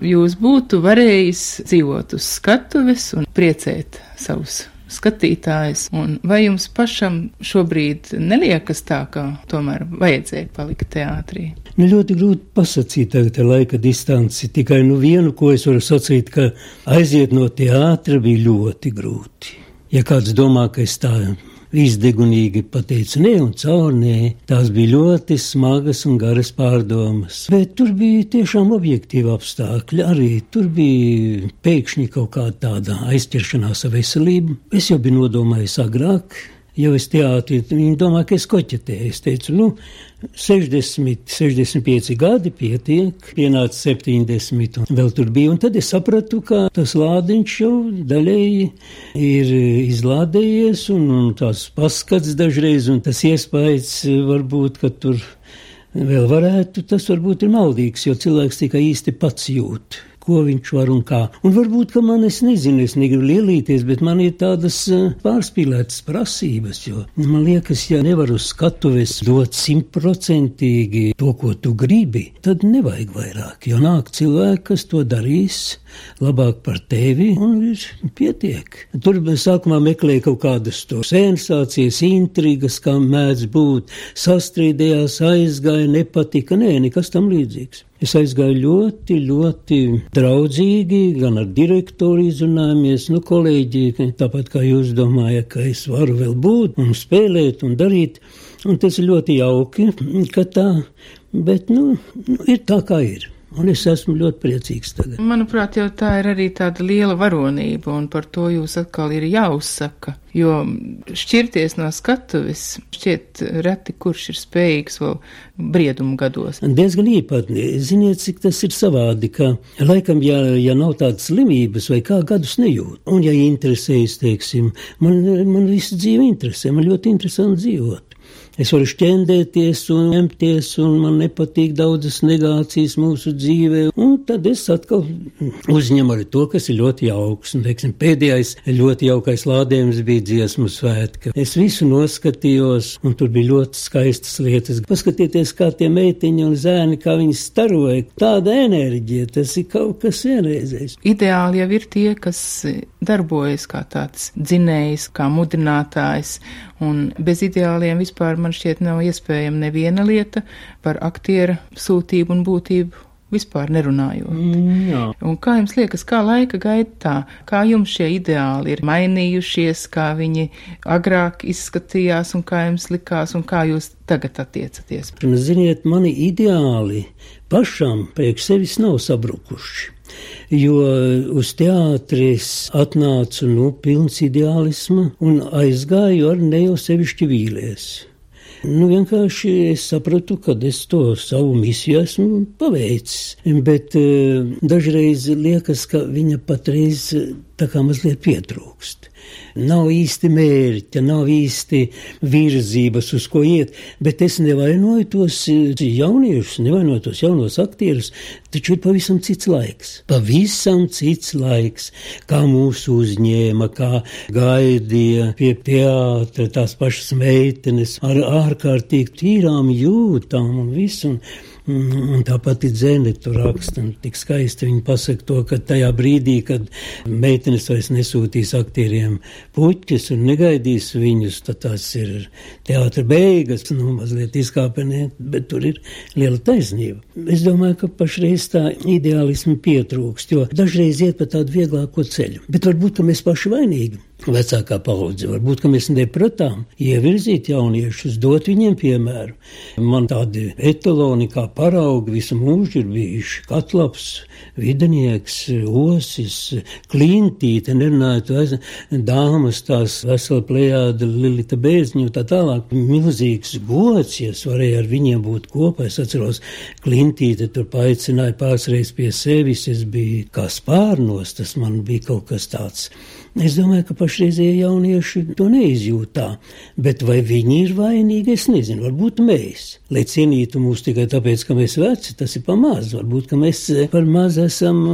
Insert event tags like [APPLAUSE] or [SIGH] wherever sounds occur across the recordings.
jūs būtu varējis dzīvot uz skatuves un priecēt savus skatītājs. Un vai jums pašam šobrīd neliekas tā, ka tomēr vajadzēja palikt teātrī? Nu, ļoti grūti pasakīt tagad ar laika distanci. Tikai nu vienu, ko es varu sacīt, ka aiziet no teātra bija ļoti grūti. Ja kāds domā, ka es tā izdegunīgi pateica nē un caur nē. Tās bija ļoti smagas un garas pārdomas. Bet tur bija tiešām objektīvi apstākļi. Arī tur bija pēkšņi kaut kāda tāda aizķeršanās ar veselību. Es jau biju nodomājis agrāk jau es teātrī, viņi domā, ka es koķetēju. Es teicu, nu, 60, 65 gadi pietiek, pienāca 70 un vēl tur bija. Un tad es sapratu, ka tas lādiņš jau daļēji ir izlādējies un, un tās paskats dažreiz un tas iespējas varbūt, ka tur vēl varētu, tas varbūt ir maldīgs, jo cilvēks tikai īsti pats jūt ko viņš var un kā. Un varbūt, ka man es nezinu, es negribu lielīties, bet man ir tādas eh, pārspīlētas prasības, jo man liekas, ja nevar uz skatuves dot simtprocentīgi to, ko tu gribi, tad nevajag vairāk, jo nāk cilvēki, kas to darīs labāk par tevi, un viņš pietiek. Tur sākumā meklēja kaut kādas to sensācijas, intrigas, kā mēdz būt, sastrīdējās, aizgāja, nepatika, nē, nekas tam līdzīgs. Es aizgāju ļoti, ļoti draudzīgi, gan ar direktoru izrunājamies, nu, kolēģi, tāpat kā jūs domājat, ka es varu vēl būt un spēlēt un darīt. Un tas ir ļoti jauki, ka tā, bet, nu, nu ir tā kā ir. Un es esmu ļoti priecīgs tagad. Manuprāt, jau tā ir arī tāda liela varonība, un par to jūs atkal ir jāuzsaka. Jo šķirties no skatuves šķiet reti, kurš ir spējīgs vēl briedumu gados. Diezgan īpatni. Ziniet, cik tas ir savādi, ka laikam, ja, ja nav tādas slimības vai kā gadus nejūt, un ja interesējas, teiksim, man, man visu dzīvi interesē, man ļoti interesanti dzīvot. Es varu šķendēties un ņemties, un man nepatīk daudzas negācijas mūsu dzīvē. Un tad es atkal uzņemu arī to, kas ir ļoti jauks. Un, teiksim, pēdējais ļoti jaukais lādējums bija dziesmu svētka. Es visu noskatījos, un tur bija ļoti skaistas lietas. Paskatieties, kā tie meitiņi un zēni, kā viņi staroja. Tāda enerģija, tas ir kaut kas vienreizējs. Ideāli jau ir tie, kas darbojas kā tāds dzinējs, kā mudinātājs Un bez ideāliem vispār man šķiet nav iespējama neviena lieta par aktiera sūtību un būtību vispār nerunājot. Mm, un kā jums liekas, kā laika gaitā, kā jums šie ideāli ir mainījušies, kā viņi agrāk izskatījās un kā jums likās un kā jūs tagad attiecaties? Ziniet, mani ideāli pašam priekš sevis nav sabrukuši jo uz teātris atnācu nu, pilns ideālisma un aizgāju ar ne jau sevišķi vīlies. Nu, vienkārši es sapratu, ka es to savu misiju esmu paveicis. Bet uh, dažreiz liekas, ka viņa patreiz tā kā mazliet pietrūkst. Nav īsti mērķa, nav īsti virzības, uz ko iet, bet es nevainoju tos jauniešus, nevainoju tos jaunos aktierus, taču ir pavisam cits laiks. Pavisam cits laiks, kā mūsu uzņēma, kā gaidīja pie teātra tās pašas meitenes ar ārkārtīgi tīrām jūtām un visu. Un Un tāpat ir dzēni, tur raksta, tik skaisti viņi pasaka to, ka tajā brīdī, kad meitenes vairs nesūtīs aktieriem puķis un negaidīs viņus, tad tās ir teātra beigas, nu, mazliet izkāpenē, bet tur ir liela taisnība. Es domāju, ka pašreiz tā ideālismu pietrūkst, jo dažreiz iet pa tādu vieglāko ceļu, bet varbūt, ka mēs paši vainīgi vecākā paudze. Varbūt mēs nepratām ievirzīt jauniešus, dot viņiem piemēru. Man tādi etaloni kā paraugi visu mūžu ir bijuši Katlaps, Videnieks, Osis, Klintīte, nerunājot vairs dāmas, tās vesela plējāda Lilita Bēzņu tā tālāk. Milzīgs gods, ja es varēju ar viņiem būt kopā. Es atceros, Klintīte tur paaicināja pāris reizes pie sevis, es biju kā spārnos, tas man bija kaut kas tāds Es domāju, ka pašreizie jaunieši to neizjūtā, bet vai viņi ir vainīgi, es nezinu, varbūt mēs. Lai cienītu mūs tikai tāpēc, ka mēs veci, tas ir pamaz, varbūt, ka mēs par maz esam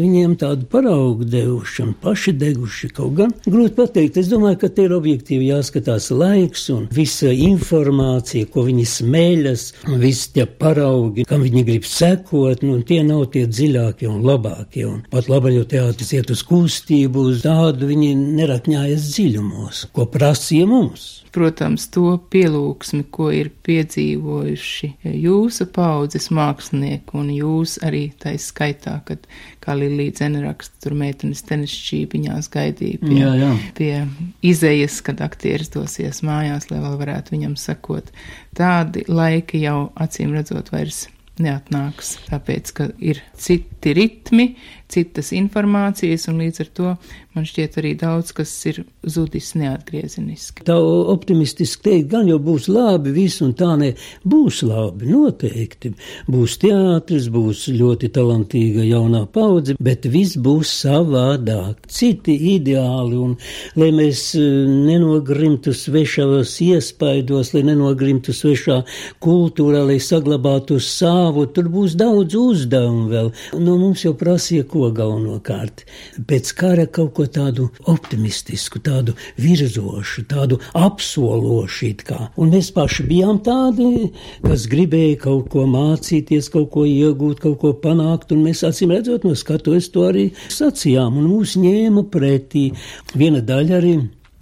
viņiem tādu paraugu devuši un paši deguši kaut gan. Grūti pateikt, es domāju, ka te ir objektīvi jāskatās laiks un visa informācija, ko viņi smēļas, visi tie paraugi, kam viņi grib sekot, nu, tie nav tie dziļākie un labākie. Un pat labaļu teātris iet uz kustību, uz tādu viņi nerakņājas dziļumos, ko prasīja mums. Protams, to pielūgsmi, ko ir piedzīvojuši jūsu paudzes mākslinieki, un jūs arī taisa skaitā, kad, kā Lilija Dzene raksta, tur meitenes tenis šķīpiņās gaidīja pie, jā, jā. pie izejas, kad aktieris dosies mājās, lai vēl varētu viņam sekot. Tādi laiki jau acīm redzot vairs neatnāks, tāpēc, ka ir citi ritmi, citas informācijas, un līdz ar to man šķiet arī daudz, kas ir zudis neatgriezeniski. Tā optimistiski teikt, gan jau būs labi, viss un tā ne, būs labi, noteikti. Būs teātris, būs ļoti talantīga jaunā paudze, bet viss būs savādāk, citi ideāli, un lai mēs e, nenogrimtu svešavas iespaidos, lai nenogrimtu svešā kultūrā, lai saglabātu savu, tur būs daudz uzdevumu vēl. Nu, mums jau prasīja, ko ko galvenokārt. Pēc kara kaut ko tādu optimistisku, tādu virzošu, tādu apsološu. Un mēs paši bijām tādi, kas gribēja kaut ko mācīties, kaut ko iegūt, kaut ko panākt, un mēs acīm redzot no skatuves to arī sacījām, un mūs ņēma pretī. Viena daļa arī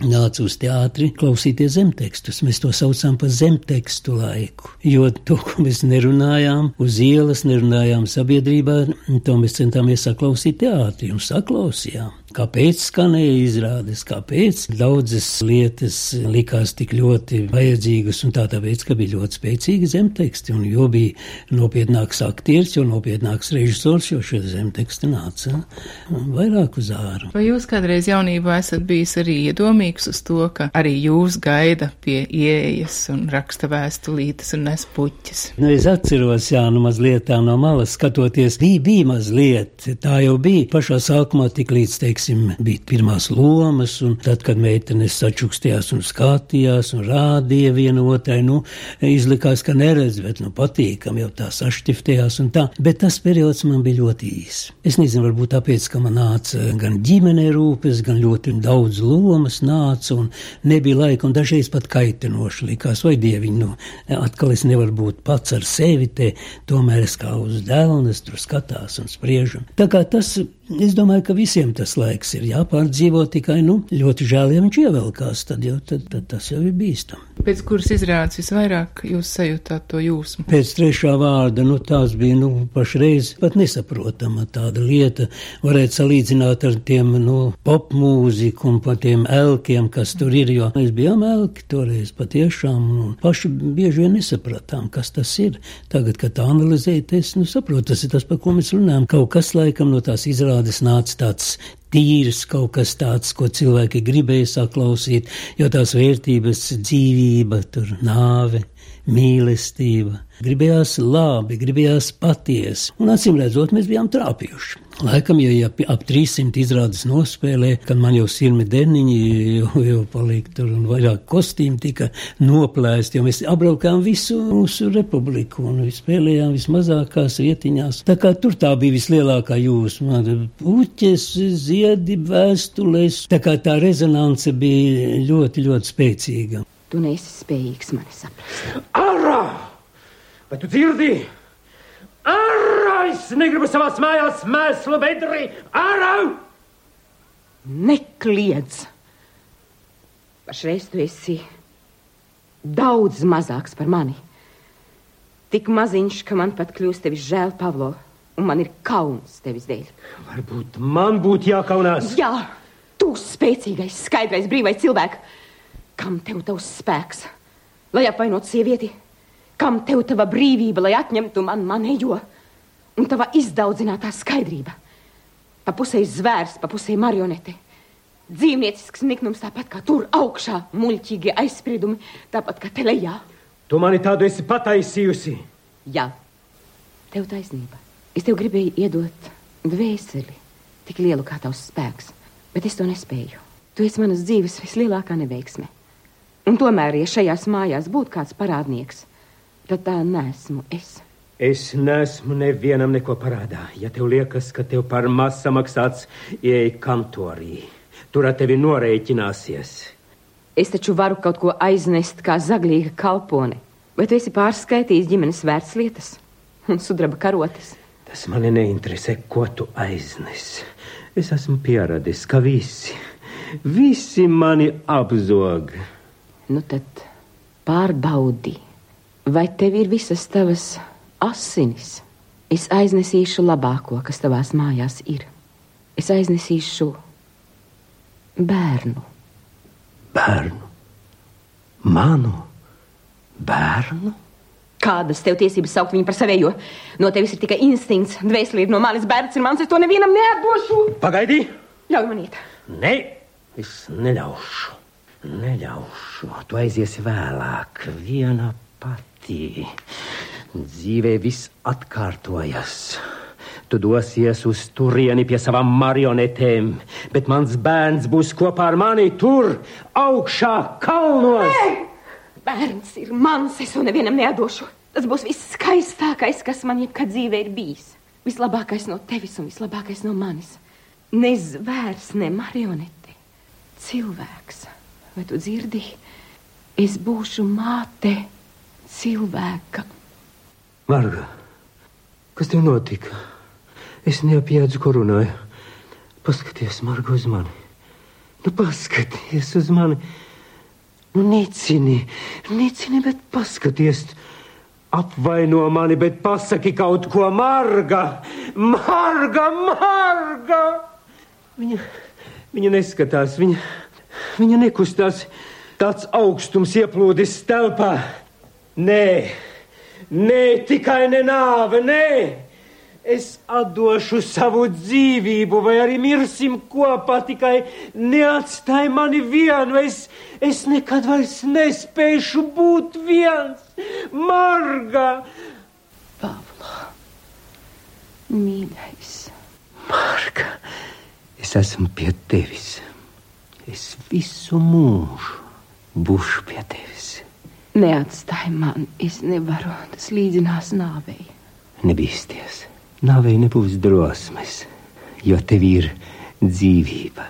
nāca uz teātri klausīties zemtekstus. Mēs to saucam par zemtekstu laiku, jo to, ko mēs nerunājām uz ielas, nerunājām sabiedrībā, to mēs centāmies saklausīt teātrī un saklausījām. Kāpēc skanēja izrādes, kāpēc daudzas lietas likās tik ļoti vajadzīgas, un tā tāpēc, ka bija ļoti spēcīgi zemteksti, un jo bija nopietnāks aktieris, jo nopietnāks režisors, jo šie zemteksti nāca vairāk uz āru. Vai jūs kādreiz jaunībā esat bijis arī iedomīgs uz to, ka arī jūs gaida pie ieejas un raksta vēstulītes un nes puķis? Nu, es atceros, jā, nu mazliet tā no malas skatoties, bija, bija mazliet, tā jau bija. Pašā sākumā tik līdz, teikt, teiksim, bija pirmās lomas, un tad, kad meitenes sačukstījās un skatījās un rādīja vienu otrai, nu, izlikās, ka neredz, bet, nu, patīkam, jau tā sašķiftējās un tā. Bet tas periods man bija ļoti īs. Es nezinu, varbūt tāpēc, ka man nāca gan ģimene rūpes, gan ļoti daudz lomas nāca, un nebija laika, un dažreiz pat kaitinoši likās, vai dieviņ, nu, atkal es nevaru būt pats ar sevi te, tomēr es kā uz dēlnes tur skatās un spriežu. Tā kā tas Es domāju, ka visiem tas laiks ir jāpārdzīvo tikai, nu, ļoti žēl, ja viņš ievelkās, tad jau tad, tad tas jau ir bīstami. Pēc kuras izrādes visvairāk jūs sajūtāt to jūsmu? Pēc trešā vārda, nu, tās bija, nu, pašreiz pat nesaprotama tāda lieta. Varētu salīdzināt ar tiem, nu, popmūziku un par tiem elkiem, kas tur ir, jo mēs bijām elki toreiz patiešām, un paši bieži vien nesapratām, kas tas ir. Tagad, kad tā analizēt, es, nu, saprotu, tas ir tas, par ko mēs runājam. Kaut kas laikam no tās izrādes izrādes nāca tāds tīrs, kaut kas tāds, ko cilvēki gribēja saklausīt, jo tās vērtības dzīvība, tur nāve, mīlestība. Gribējās labi, gribējās patiesi, un acīm redzot, mēs bijām trāpījuši. Laikam, ja, ja ap 300 izrādes nospēlē, kad man jau sirmi deniņi jau, jau palika tur un vairāk kostīmi tika noplēsti, jo mēs apbraukām visu mūsu republiku un spēlējām vismazākās vietiņās. Tā kā tur tā bija vislielākā jūsma, puķes, ziedi, vēstules, tā kā tā rezonance bija ļoti, ļoti spēcīga. Tu neesi spējīgs mani saprast. Ārā! Vai tu dzirdi? Ārā! Es negribu savā mājās mēslu bedri! Ārā! Nekliedz! Pašreiz tu esi daudz mazāks par mani. Tik maziņš, ka man pat kļūst tevis žēl, Pavlo, un man ir kauns tevis dēļ. Varbūt man būtu jākaunās. Jā, tu spēcīgais, skaidrais, brīvais cilvēks Kam tev tavs spēks, lai apvainotu sievieti? Kam tev tava brīvība, lai atņemtu man manējo? Un tava izdaudzinātā skaidrība? Pa pusē zvērs, pa pusē marionete. Dzīvniecisks niknums tāpat kā tur augšā, muļķīgi aizspriedumi, tāpat kā te lejā. Tu mani tādu esi pataisījusi. Jā, tev taisnība. Es tev gribēju iedot dvēseli, tik lielu kā tavs spēks. Bet es to nespēju. Tu esi manas dzīves vislielākā neveiksme. Un tomēr, ja šajās mājās būtu kāds parādnieks, tad tā nesmu es. Es neesmu nevienam neko parādā. Ja tev liekas, ka tev par maz samaksāts, ieej kantorī. Tur ar tevi norēķināsies. Es taču varu kaut ko aiznest kā zaglīga kalpone. Vai tu esi pārskaitījis ģimenes vērtslietas un sudraba karotes? Tas mani neinteresē, ko tu aiznes. Es esmu pieradis, ka visi, visi mani apzog. Nu tad pārbaudi, vai tev ir visas tavas asinis. Es aiznesīšu labāko, kas tavās mājās ir. Es aiznesīšu bērnu. Bērnu? Manu bērnu? Kādas tev tiesības saukt viņu par savējo? No tevis ir tikai instinkts, dvēseli ir no manis, bērns ir mans, es to nevienam neatdošu. Pagaidi! Ļauj man iet! Nē, es neļaušu. Neļaušu. Tu aiziesi vēlāk, viena pati. Dzīvē viss atkārtojas. Tu dosies uz turieni pie savām marionetēm, bet mans bērns būs kopā ar mani tur, augšā kalnos. Nē! Bērns ir mans, es to nevienam nedošu. Tas būs viss skaistākais, kas man jebkad dzīvē ir bijis. Vislabākais no tevis un vislabākais no manis. Ne zvērs, ne marionete. Cilvēks, vai tu dzirdi? Es būšu māte cilvēka. Marga, kas tev notika? Es neapjēdzu, ko runāju. Paskaties, Marga, uz mani. Nu, paskaties uz mani. Nu, nicini, nicini, bet paskaties. Apvaino mani, bet pasaki kaut ko, Marga! Marga, Marga! Viņa, viņa neskatās, viņa, viņa nekustās. Tāds augstums ieplūdis telpā. Nē! Nē, tikai ne nāve, nē! Es atdošu savu dzīvību, vai arī mirsim kopā, tikai neatstāj mani vienu. Es, es nekad vairs nespēšu būt viens. Marga! Pavlo, mīļais. Marga, es esmu pie tevis. Es visu mūžu būšu pie tevis. Neatstāj man, es nevaru, tas līdzinās nāvei. Nebīsties, nāvei nebūs drosmes, jo tev ir dzīvība.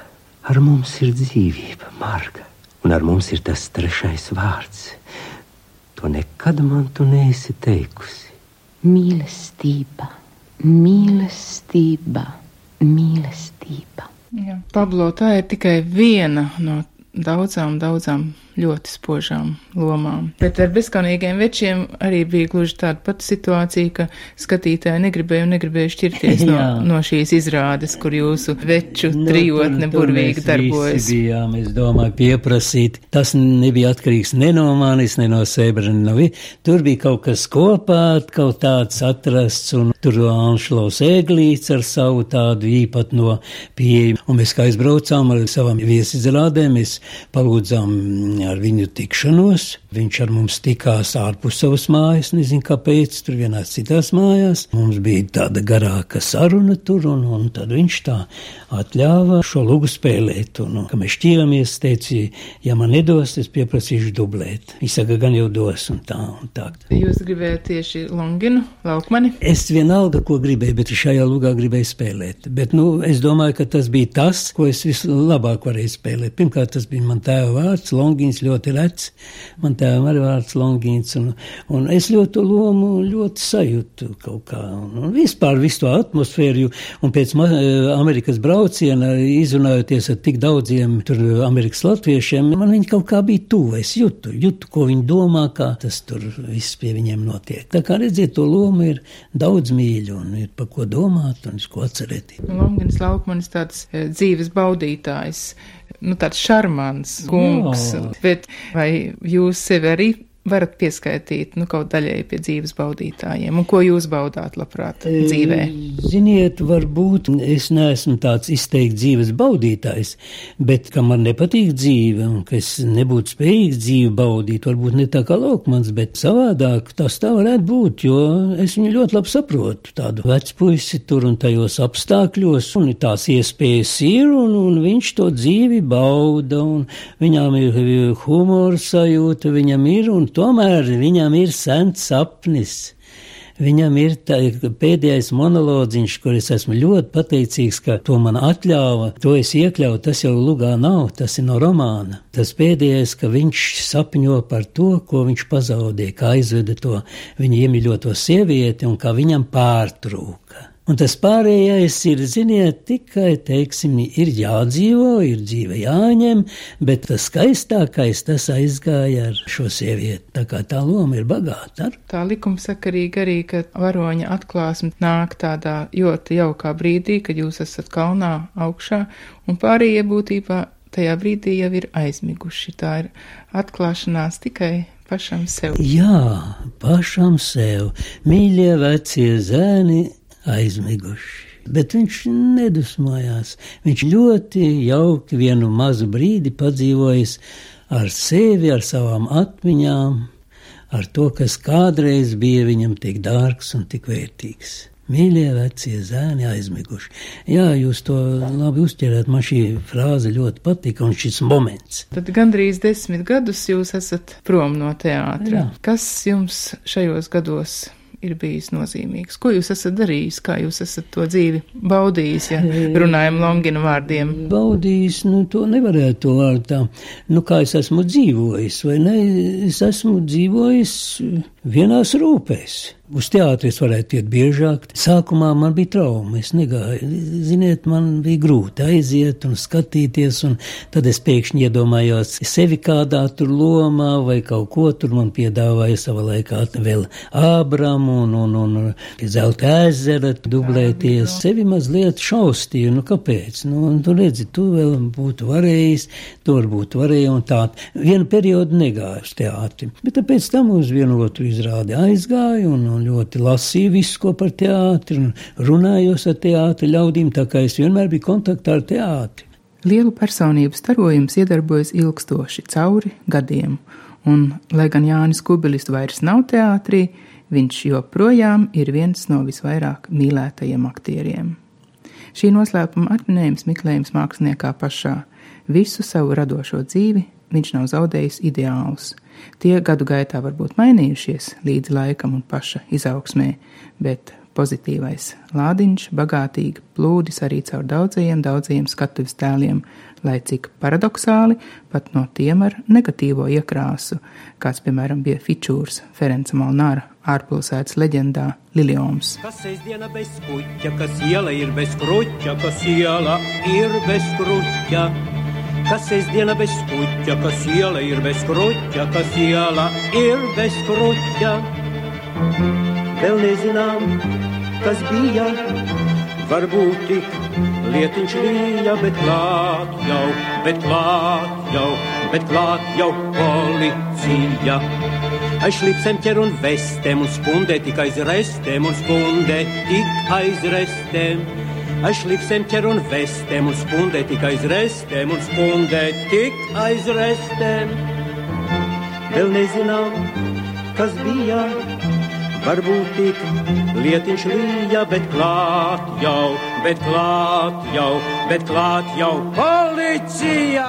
Ar mums ir dzīvība, Marga, un ar mums ir tas trešais vārds. To nekad man tu neesi teikusi. Mīlestība, mīlestība, mīlestība. Jā. Pablo, tā ir tikai viena no daudzām, daudzām ļoti spožām lomām. Bet ar bezskaunīgiem večiem arī bija gluži tāda pati situācija, ka skatītāji negribēja un negribēja šķirties no, [LAUGHS] no šīs izrādes, kur jūsu veču nu, trijotne burvīgi darbojas. Bijām, es domāju, pieprasīt. Tas nebija atkarīgs ne no manis, ne no Sebra, ne no vi. Tur bija kaut kas kopā, kaut tāds atrasts, un tur Anšlaus Eglīts ar savu tādu īpatno pieeju. Un mēs kā aizbraucām ar savām viesizrādēm, mēs palūdzām ar viņu tikšanos. Viņš ar mums tikās ārpus savas mājas, nezinu kāpēc, tur vienās citās mājās. Mums bija tāda garāka saruna tur, un, un tad viņš tā atļāva šo lugu spēlēt. Un, un kad mēs šķīramies, teica, ja man nedos, es pieprasīšu dublēt. Viņš saka, gan jau dos, un tā, un tā. Jūs gribējāt tieši Longinu, Laukmani? Es vienalga, ko gribēju, bet šajā lugā gribēju spēlēt. Bet, nu, es domāju, ka tas bija tas, ko es vislabāk varēju spēlēt. Pirmkārt, tas bija man tēva vārds, Longins ļoti rets. Man tēvam arī vārds Longins, un, un es ļoti to lomu ļoti sajūtu kaut kā. Un, un vispār visu to atmosfēru, un pēc Amerikas brauciena, izrunājoties ar tik daudziem tur Amerikas latviešiem, man viņi kaut kā bija tuvu. Es jūtu, jūtu, ko viņi domā, kā tas tur viss pie viņiem notiek. Tā kā redziet, to lomu ir daudz mīļu, un ir par ko domāt, un ko atcerēties. Longins Laukmanis tāds dzīves baudītājs nu, tāds šarmants kungs. Jā. Bet vai jūs sevi arī varat pieskaitīt nu, kaut daļēji pie dzīves baudītājiem, un ko jūs baudāt labprāt dzīvē? Ziniet, varbūt es neesmu tāds izteikti dzīves baudītājs, bet ka man nepatīk dzīve, un ka es nebūtu spējīgs dzīvi baudīt, varbūt ne tā kā Lokmans, bet savādāk tas tā varētu būt, jo es viņu ļoti labi saprotu, tādu vecpuisi tur un tajos apstākļos, un tās iespējas ir, un, un viņš to dzīvi bauda, un viņām ir humors sajūta, viņam ir, un tomēr viņam ir sens sapnis. Viņam ir tā, pēdējais monolodziņš, kur es esmu ļoti pateicīgs, ka to man atļāva, to es iekļauju, tas jau lugā nav, tas ir no romāna. Tas pēdējais, ka viņš sapņo par to, ko viņš pazaudēja, kā aizveda to viņa iemīļoto sievieti un kā viņam pārtrūka. Un tas pārējais ir, ziniet, tikai, teiksim, ir jādzīvo, ir dzīve jāņem, bet tas skaistākais tas aizgāja ar šo sievieti. Tā kā tā loma ir bagāta. Ar? Tā likumsakarīgi arī, ka varoņa atklāsme nāk tādā ļoti jaukā brīdī, kad jūs esat kalnā augšā, un pārējie būtībā tajā brīdī jau ir aizmiguši. Tā ir atklāšanās tikai pašam sev. Jā, pašam sev. Mīļie vecie zēni aizmiguši. Bet viņš nedusmojās. Viņš ļoti jauki vienu mazu brīdi padzīvojis ar sevi, ar savām atmiņām, ar to, kas kādreiz bija viņam tik dārgs un tik vērtīgs. Mīļie vecie zēni aizmiguši. Jā, jūs to labi uzķerāt. Man šī frāze ļoti patika un šis moments. Tad gandrīz desmit gadus jūs esat prom no teātra. Jā. Kas jums šajos gados ir bijis nozīmīgs? Ko jūs esat darījis, kā jūs esat to dzīvi baudījis, ja runājam Longina vārdiem? Baudījis, nu, to nevarētu to vārdu tā. Nu, kā es esmu dzīvojis, vai ne? Es esmu dzīvojis vienās rūpēs. Uz teātris varētu iet biežāk. Sākumā man bija trauma, es negāju. Ziniet, man bija grūti aiziet un skatīties, un tad es pēkšņi iedomājos sevi kādā tur lomā vai kaut ko tur man piedāvāja savā laikā vēl Ābramu un, un, un, un Zelta ezera dublēties. Sevi mazliet šaustīju, nu kāpēc? Nu, un tu redzi, tu vēl būtu varējis, tu varbūt varēji un tā. Vienu periodu negāju uz teātri, bet tāpēc tam uz vienu otru izrādi aizgāju un, un ļoti lasīju visu, ko par teātri, un runājos ar teātri ļaudīm, tā kā es vienmēr biju kontaktā ar teātri. Lielu personību starojums iedarbojas ilgstoši cauri gadiem, un, lai gan Jānis Kubilis vairs nav teātrī, viņš joprojām ir viens no visvairāk mīlētajiem aktieriem. Šī noslēpuma atminējums meklējums māksliniekā pašā. Visu savu radošo dzīvi viņš nav zaudējis ideālus. Tie gadu gaitā varbūt mainījušies līdz laikam un paša izaugsmē, bet pozitīvais lādiņš bagātīgi plūdis arī caur daudzajiem, daudzajiem skatuves tēliem, lai cik paradoxāli pat no tiem ar negatīvo iekrāsu, kāds, piemēram, bija Fičūrs Ferenca Molnāra ārpilsētas leģendā Lilioms. Kas sēždiena bez kuķa, kas iela ir bez kruķa, kas iela ir bez kruķa. Kas sēždiena bez kuķa, kas iela ir bez kruķa, kas iela ir bez kruķa. Vēl nezinām, kas bija, varbūt tik lietiņš līja, bet klāt jau, bet klāt jau, bet klāt jau policija. Aiz šlipsem ķer un vestēm un spundē tik aiz restēm un spundē tik aiz restēm. Aiz šlipsēm ķer un vestēm un spundē tik aiz restēm un spundē tik aiz restēm. Vēl nezinām, kas bija, varbūt tik lietiņš līja, bet klāt jau, bet klāt jau, bet klāt jau policijā!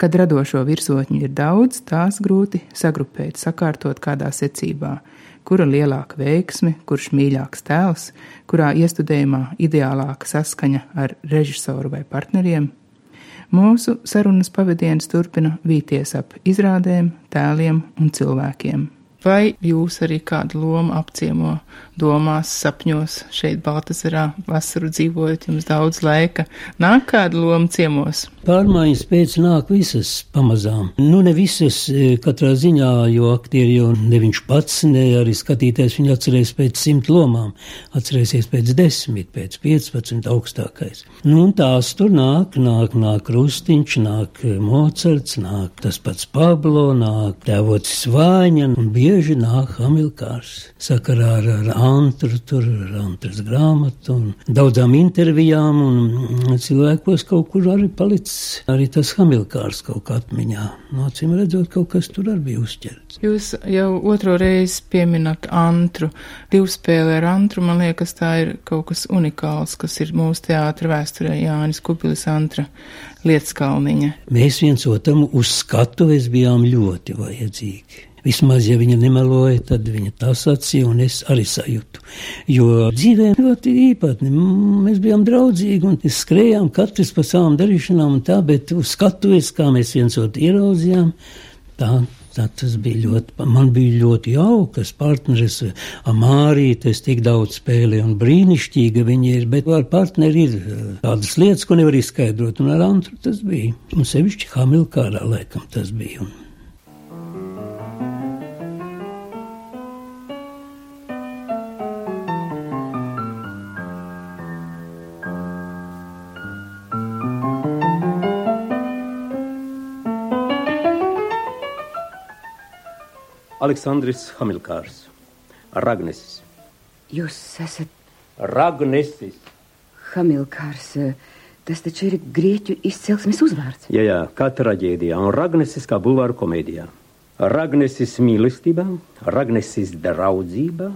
Kad radošo virsotņu ir daudz, tās grūti sagrupēt, sakārtot kādā secībā kura lielāka veiksme, kurš mīļāks tēls, kurā iestudējumā ideālāka saskaņa ar režisoru vai partneriem. Mūsu sarunas pavadienas turpina vīties ap izrādēm, tēliem un cilvēkiem. Vai jūs arī kādu lomu apciemo domās, sapņos šeit Baltasarā vasaru dzīvojot, jums daudz laika? Nāk kāda loma ciemos? Pārmaiņas pēc nāk visas pamazām. Nu, ne visas e, katrā ziņā, jo aktieri jau ne viņš pats, ne arī skatītājs viņu atcerēs pēc simt lomām, atcerēsies pēc desmit, pēc piecpadsmit augstākais. Nu, un tās tur nāk, nāk, nāk Krustiņš, nāk Mocards, nāk tas pats Pablo, nāk tēvocis Vāņa, un bieži nāk Hamilkārs sakarā ar, ar antru, tur ar antras grāmatu un daudzām intervijām, un cilvēkos kaut kur arī palicis arī tas Hamilkārs kaut kā atmiņā. No acīm redzot, kaut kas tur arī bija uzķerts. Jūs jau otro reizi pieminat antru. Divspēle ar antru, man liekas, tā ir kaut kas unikāls, kas ir mūsu teātra vēsturē Jānis Kupilis antra lietaskalniņa. Mēs viens otram uz skatuves bijām ļoti vajadzīgi. Vismaz, ja viņa nemeloja, tad viņa tā sacīja, un es arī sajūtu. Jo dzīvē ļoti īpatni. Mēs bijām draudzīgi un skrējām katrs pa savām darīšanām, tā, bet uz skatuves, kā mēs viens otru ieraudzījām, tā. Tā tas bija ļoti, man bija ļoti jaukas partneris, Amārīte, es tik daudz spēlēju un brīnišķīga viņa ir, bet ar partneri ir tādas lietas, ko nevar izskaidrot, un ar Antru tas bija. Un sevišķi Hamilkārā laikam tas bija. Un Aleksandrs Hamilkārs, Ragnesis. Jūs esat Ragnesis. Hamilkārs. Tas taču ir grieķu izcelsmes uzvārds. Jā, jā, kā traģēdijā, un Ragnesis kā bulvāru komēdijā. Ragnesis mīlestībā, Ragnesis draudzībā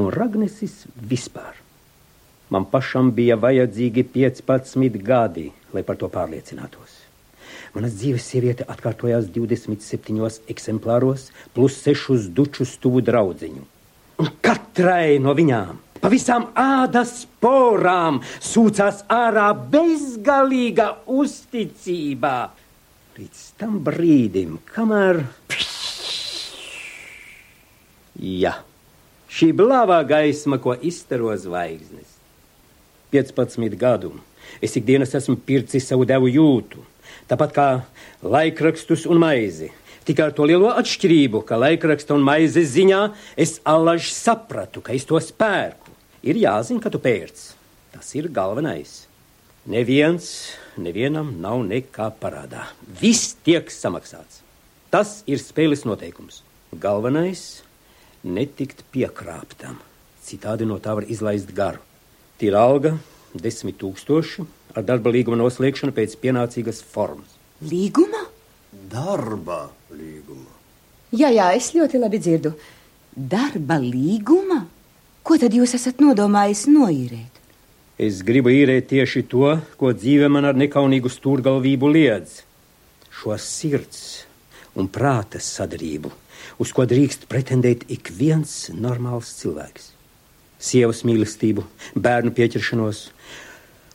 un Ragnesis vispār. Man pašam bija vajadzīgi 15 gadi, lai par to pārliecinātos. Manas dzīves sieviete atkārtojās 27 eksemplāros, plus 6 dučus tuvu draudziņu. Un katrai no viņām pa visām ādas porām sūcās ārā bezgalīga uzticība. Līdz tam brīdim, kamēr. Jā, šī blāvā gaisma, ko izstaro zvaigznes. 15 gadu es ikdienas esmu pircis savu devu jūtu tāpat kā laikrakstus un maizi. Tikai ar to lielo atšķirību, ka laikraksta un maizes ziņā es allaž sapratu, ka es to spērku. Ir jāzina, ka tu pērc. Tas ir galvenais. Neviens, nevienam nav nekā parādā. Viss tiek samaksāts. Tas ir spēles noteikums. Galvenais - netikt piekrāptam. Citādi no tā var izlaist garu. Tīra alga - desmit tūkstoši, ar darba līguma noslēgšanu pēc pienācīgas formas. Līguma? Darba līguma. Jā, jā, es ļoti labi dzirdu. Darba līguma? Ko tad jūs esat nodomājis noīrēt? Es gribu īrēt tieši to, ko dzīve man ar nekaunīgu stūrgalvību liedz. Šo sirds un prāta sadarību, uz ko drīkst pretendēt ik viens normāls cilvēks. Sievas mīlestību, bērnu pieķeršanos,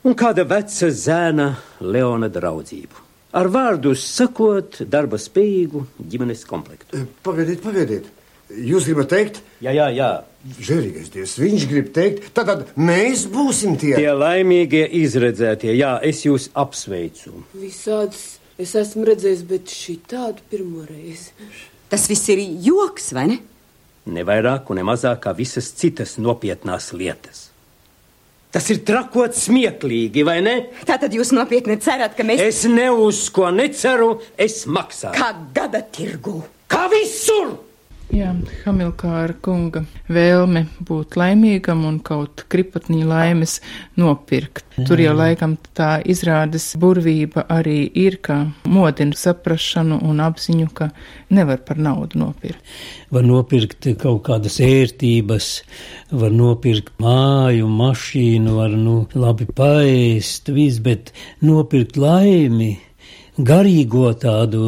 un kāda veca zēna Leona draudzību. Ar vārdu sakot, darba spējīgu ģimenes komplektu. E, pagaidiet, pagaidiet. Jūs gribat teikt? Jā, jā, jā. Žēlīgais Dievs, viņš grib teikt, tad, tad mēs būsim tie. Tie laimīgie izredzētie, jā, es jūs apsveicu. Visādas es esmu redzējis, bet šī tādu pirmo reizi. Tas viss ir joks, vai ne? Ne vairāk un ne mazāk kā visas citas nopietnās lietas. Tas ir trakot smieklīgi, vai ne? Tātad jūs nopietni cerat, ka mēs. Es ne uz ko neceru, es maksāju. Kā gada tirgu. Kā visur! Jā, Hamilkāra kunga vēlme būt laimīgam un kaut kripatniņa laimes nopirkt. Tur jau laikam tā izrādes burvība arī ir, ka modina saprašanu un apziņu, ka nevar par naudu nopirkt. Var nopirkt kaut kādas ērtības, var nopirkt māju, mašīnu, var nu labi paēst, viss, bet nopirkt laimi garīgo tādu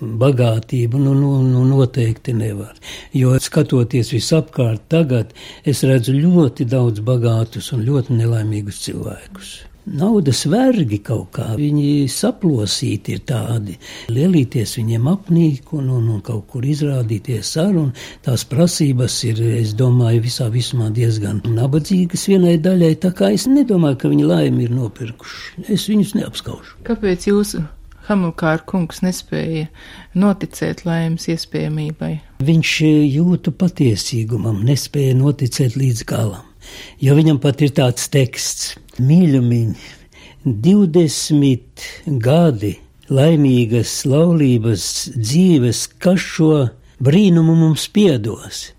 bagātību, nu, nu, nu noteikti nevar. Jo skatoties visapkārt tagad, es redzu ļoti daudz bagātus un ļoti nelaimīgus cilvēkus. Naudas vergi kaut kā, viņi saplosīti ir tādi, lielīties viņiem apnīk un, un, un kaut kur izrādīties ar, un tās prasības ir, es domāju, visā vismā diezgan nabadzīgas vienai daļai, tā kā es nedomāju, ka viņi laimi ir nopirkuši. Es viņus neapskaužu. Kāpēc jūs Hamilkāra kungs nespēja noticēt laimes iespējamībai. Viņš jūtu patiesīgumam, nespēja noticēt līdz galam, jo viņam pat ir tāds teksts mīļumiņi, 20 gadi laimīgas laulības dzīves, kas šo brīnumu mums piedos.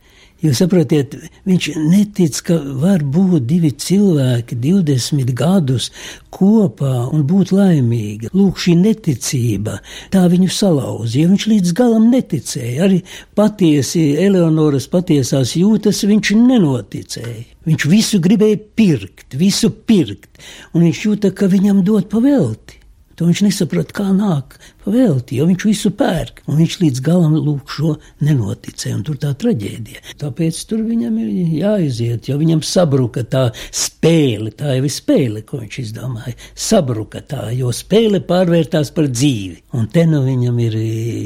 Jūs saprotiet, viņš netic, ka var būt divi cilvēki 20 gadus kopā un būt laimīgi. Lūk, šī neticība tā viņu salauza, jo viņš līdz galam neticēja. Arī patiesi Eleonoras patiesās jūtas viņš nenoticēja. Viņš visu gribēja pirkt, visu pirkt, un viņš jūta, ka viņam dod pavelti. To viņš nesaprot, kā nāk pavēlti, jo viņš visu pērk, un viņš līdz galam lūk šo nenoticēja, un tur tā traģēdija. Tāpēc tur viņam ir jāiziet, jo viņam sabruka tā spēle, tā jau ir spēle, ko viņš izdomāja. Sabruka tā, jo spēle pārvērtās par dzīvi, un te nu viņam ir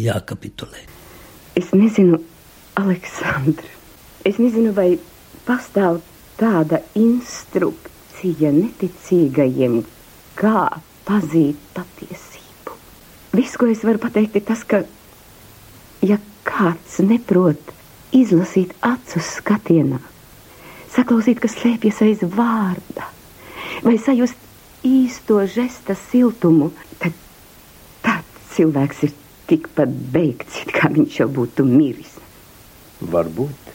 jākapitulē. Es nezinu, Aleksandra, es nezinu, vai pastāv tāda instrukcija neticīgajiem, kā pazīt patiesību. Viss, ko es varu pateikt, ir tas, ka, ja kāds neprot izlasīt acu skatienā, saklausīt, kas slēpjas aiz vārda, vai sajust īsto žesta siltumu, tad tāds cilvēks ir tikpat beigts, kā viņš jau būtu miris. Varbūt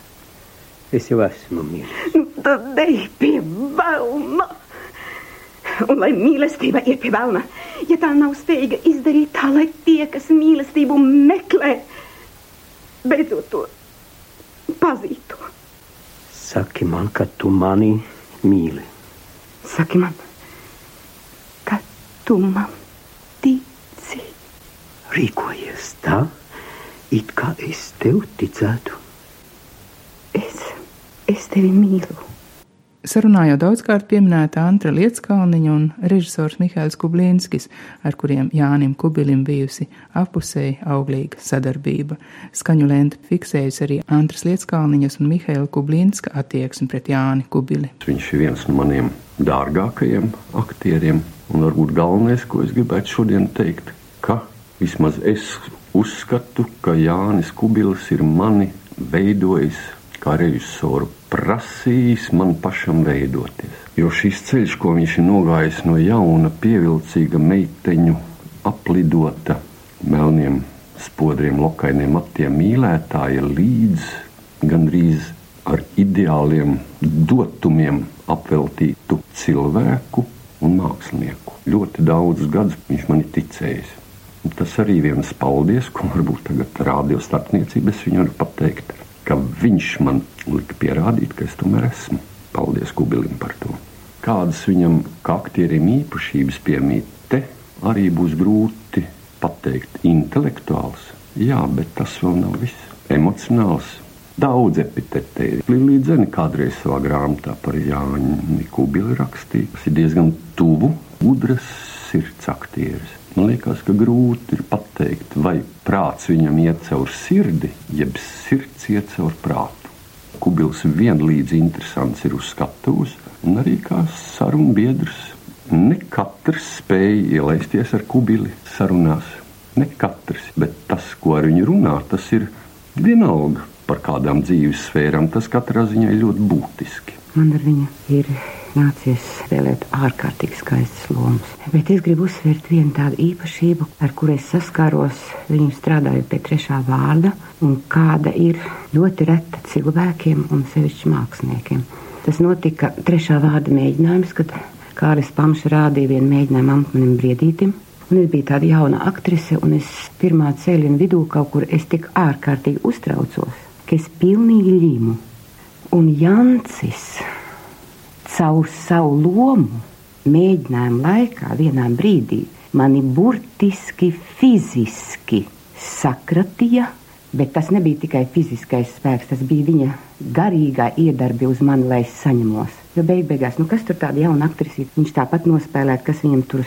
Es jau esmu mīlis. Nu, tad ej pie vēlna. Un lai mīlestība ir pie vēlna, ja tā nav spējīga izdarīt tā, lai tie, kas mīlestību meklē, beidzot to pazītu. Saki man, ka tu mani mīli. Saki man, ka tu man tici. Rīkojies tā, it kā es tev ticētu. Es tevi mīlu. Sarunā jau daudzkārt pieminēta Antra Lietskalniņa un režisors Mihails Kublīnskis, ar kuriem Jānim Kubilim bijusi apusēji auglīga sadarbība. Skaņu lenta fiksējusi arī Antras Lietskalniņas un Mihaila Kublīnska attieksmi pret Jāni Kubili. Viņš ir viens no maniem dārgākajiem aktieriem, un varbūt galvenais, ko es gribētu šodien teikt, ka vismaz es uzskatu, ka Jānis Kubilis ir mani veidojis kā režisoru prasījis man pašam veidoties. Jo šis ceļš, ko viņš ir nogājis no jauna, pievilcīga meiteņu, aplidota melniem spodriem, lokainiem matiem mīlētāja līdz gandrīz ar ideāliem dotumiem apveltītu cilvēku un mākslinieku. Ļoti daudzus gadus viņš man ir ticējis. Un tas arī viens paldies, ko varbūt tagad rādio starpniecības viņu var pateikt ka viņš man lika pierādīt, ka es tomēr esmu. Paldies Kubilim par to. Kādas viņam kā aktierim īpašības piemīt, te arī būs grūti pateikt. Intelektuāls, jā, bet tas vēl nav viss. Emocionāls, daudz epitete ir. Līdzeni kādreiz savā grāmatā par Jāņu Kubili rakstīja, tas ir diezgan tuvu, gudras sirds aktieris. Man liekas, ka grūti ir pateikt, vai prāts viņam iet caur sirdi, jeb sirds iet caur prātu. Kubils vienlīdz interesants ir uz skatuves, un arī kā sarunu biedrs. Ne katrs spēja ielaisties ar kubili sarunās. Ne katrs, bet tas, ko ar viņu runā, tas ir vienalga par kādām dzīves sfērām. Tas katrā ziņā ir ļoti būtiski. Man ar viņu ir nācies spēlēt ārkārtīgi skaistas lomas. Bet es gribu uzsvērt vienu tādu īpašību, ar kuru es saskāros viņu strādājot pie trešā vārda, un kāda ir ļoti reta cilvēkiem un sevišķi māksliniekiem. Tas notika trešā vārda mēģinājums, kad Kāris Pamša rādīja vienu mēģinājumu Antmanim Briedītim. Un es biju tāda jauna aktrise, un es pirmā ceļa vidū kaut kur es tik ārkārtīgi uztraucos, ka es pilnīgi līmu. Un Jancis caur savu lomu mēģinājumu laikā vienā brīdī mani burtiski fiziski sakratīja, bet tas nebija tikai fiziskais spēks, tas bija viņa garīgā iedarbi uz mani, lai es saņemos. Jo beig beigās, nu kas tur tāda jauna aktrisīte, viņš tāpat nospēlēt, kas viņam tur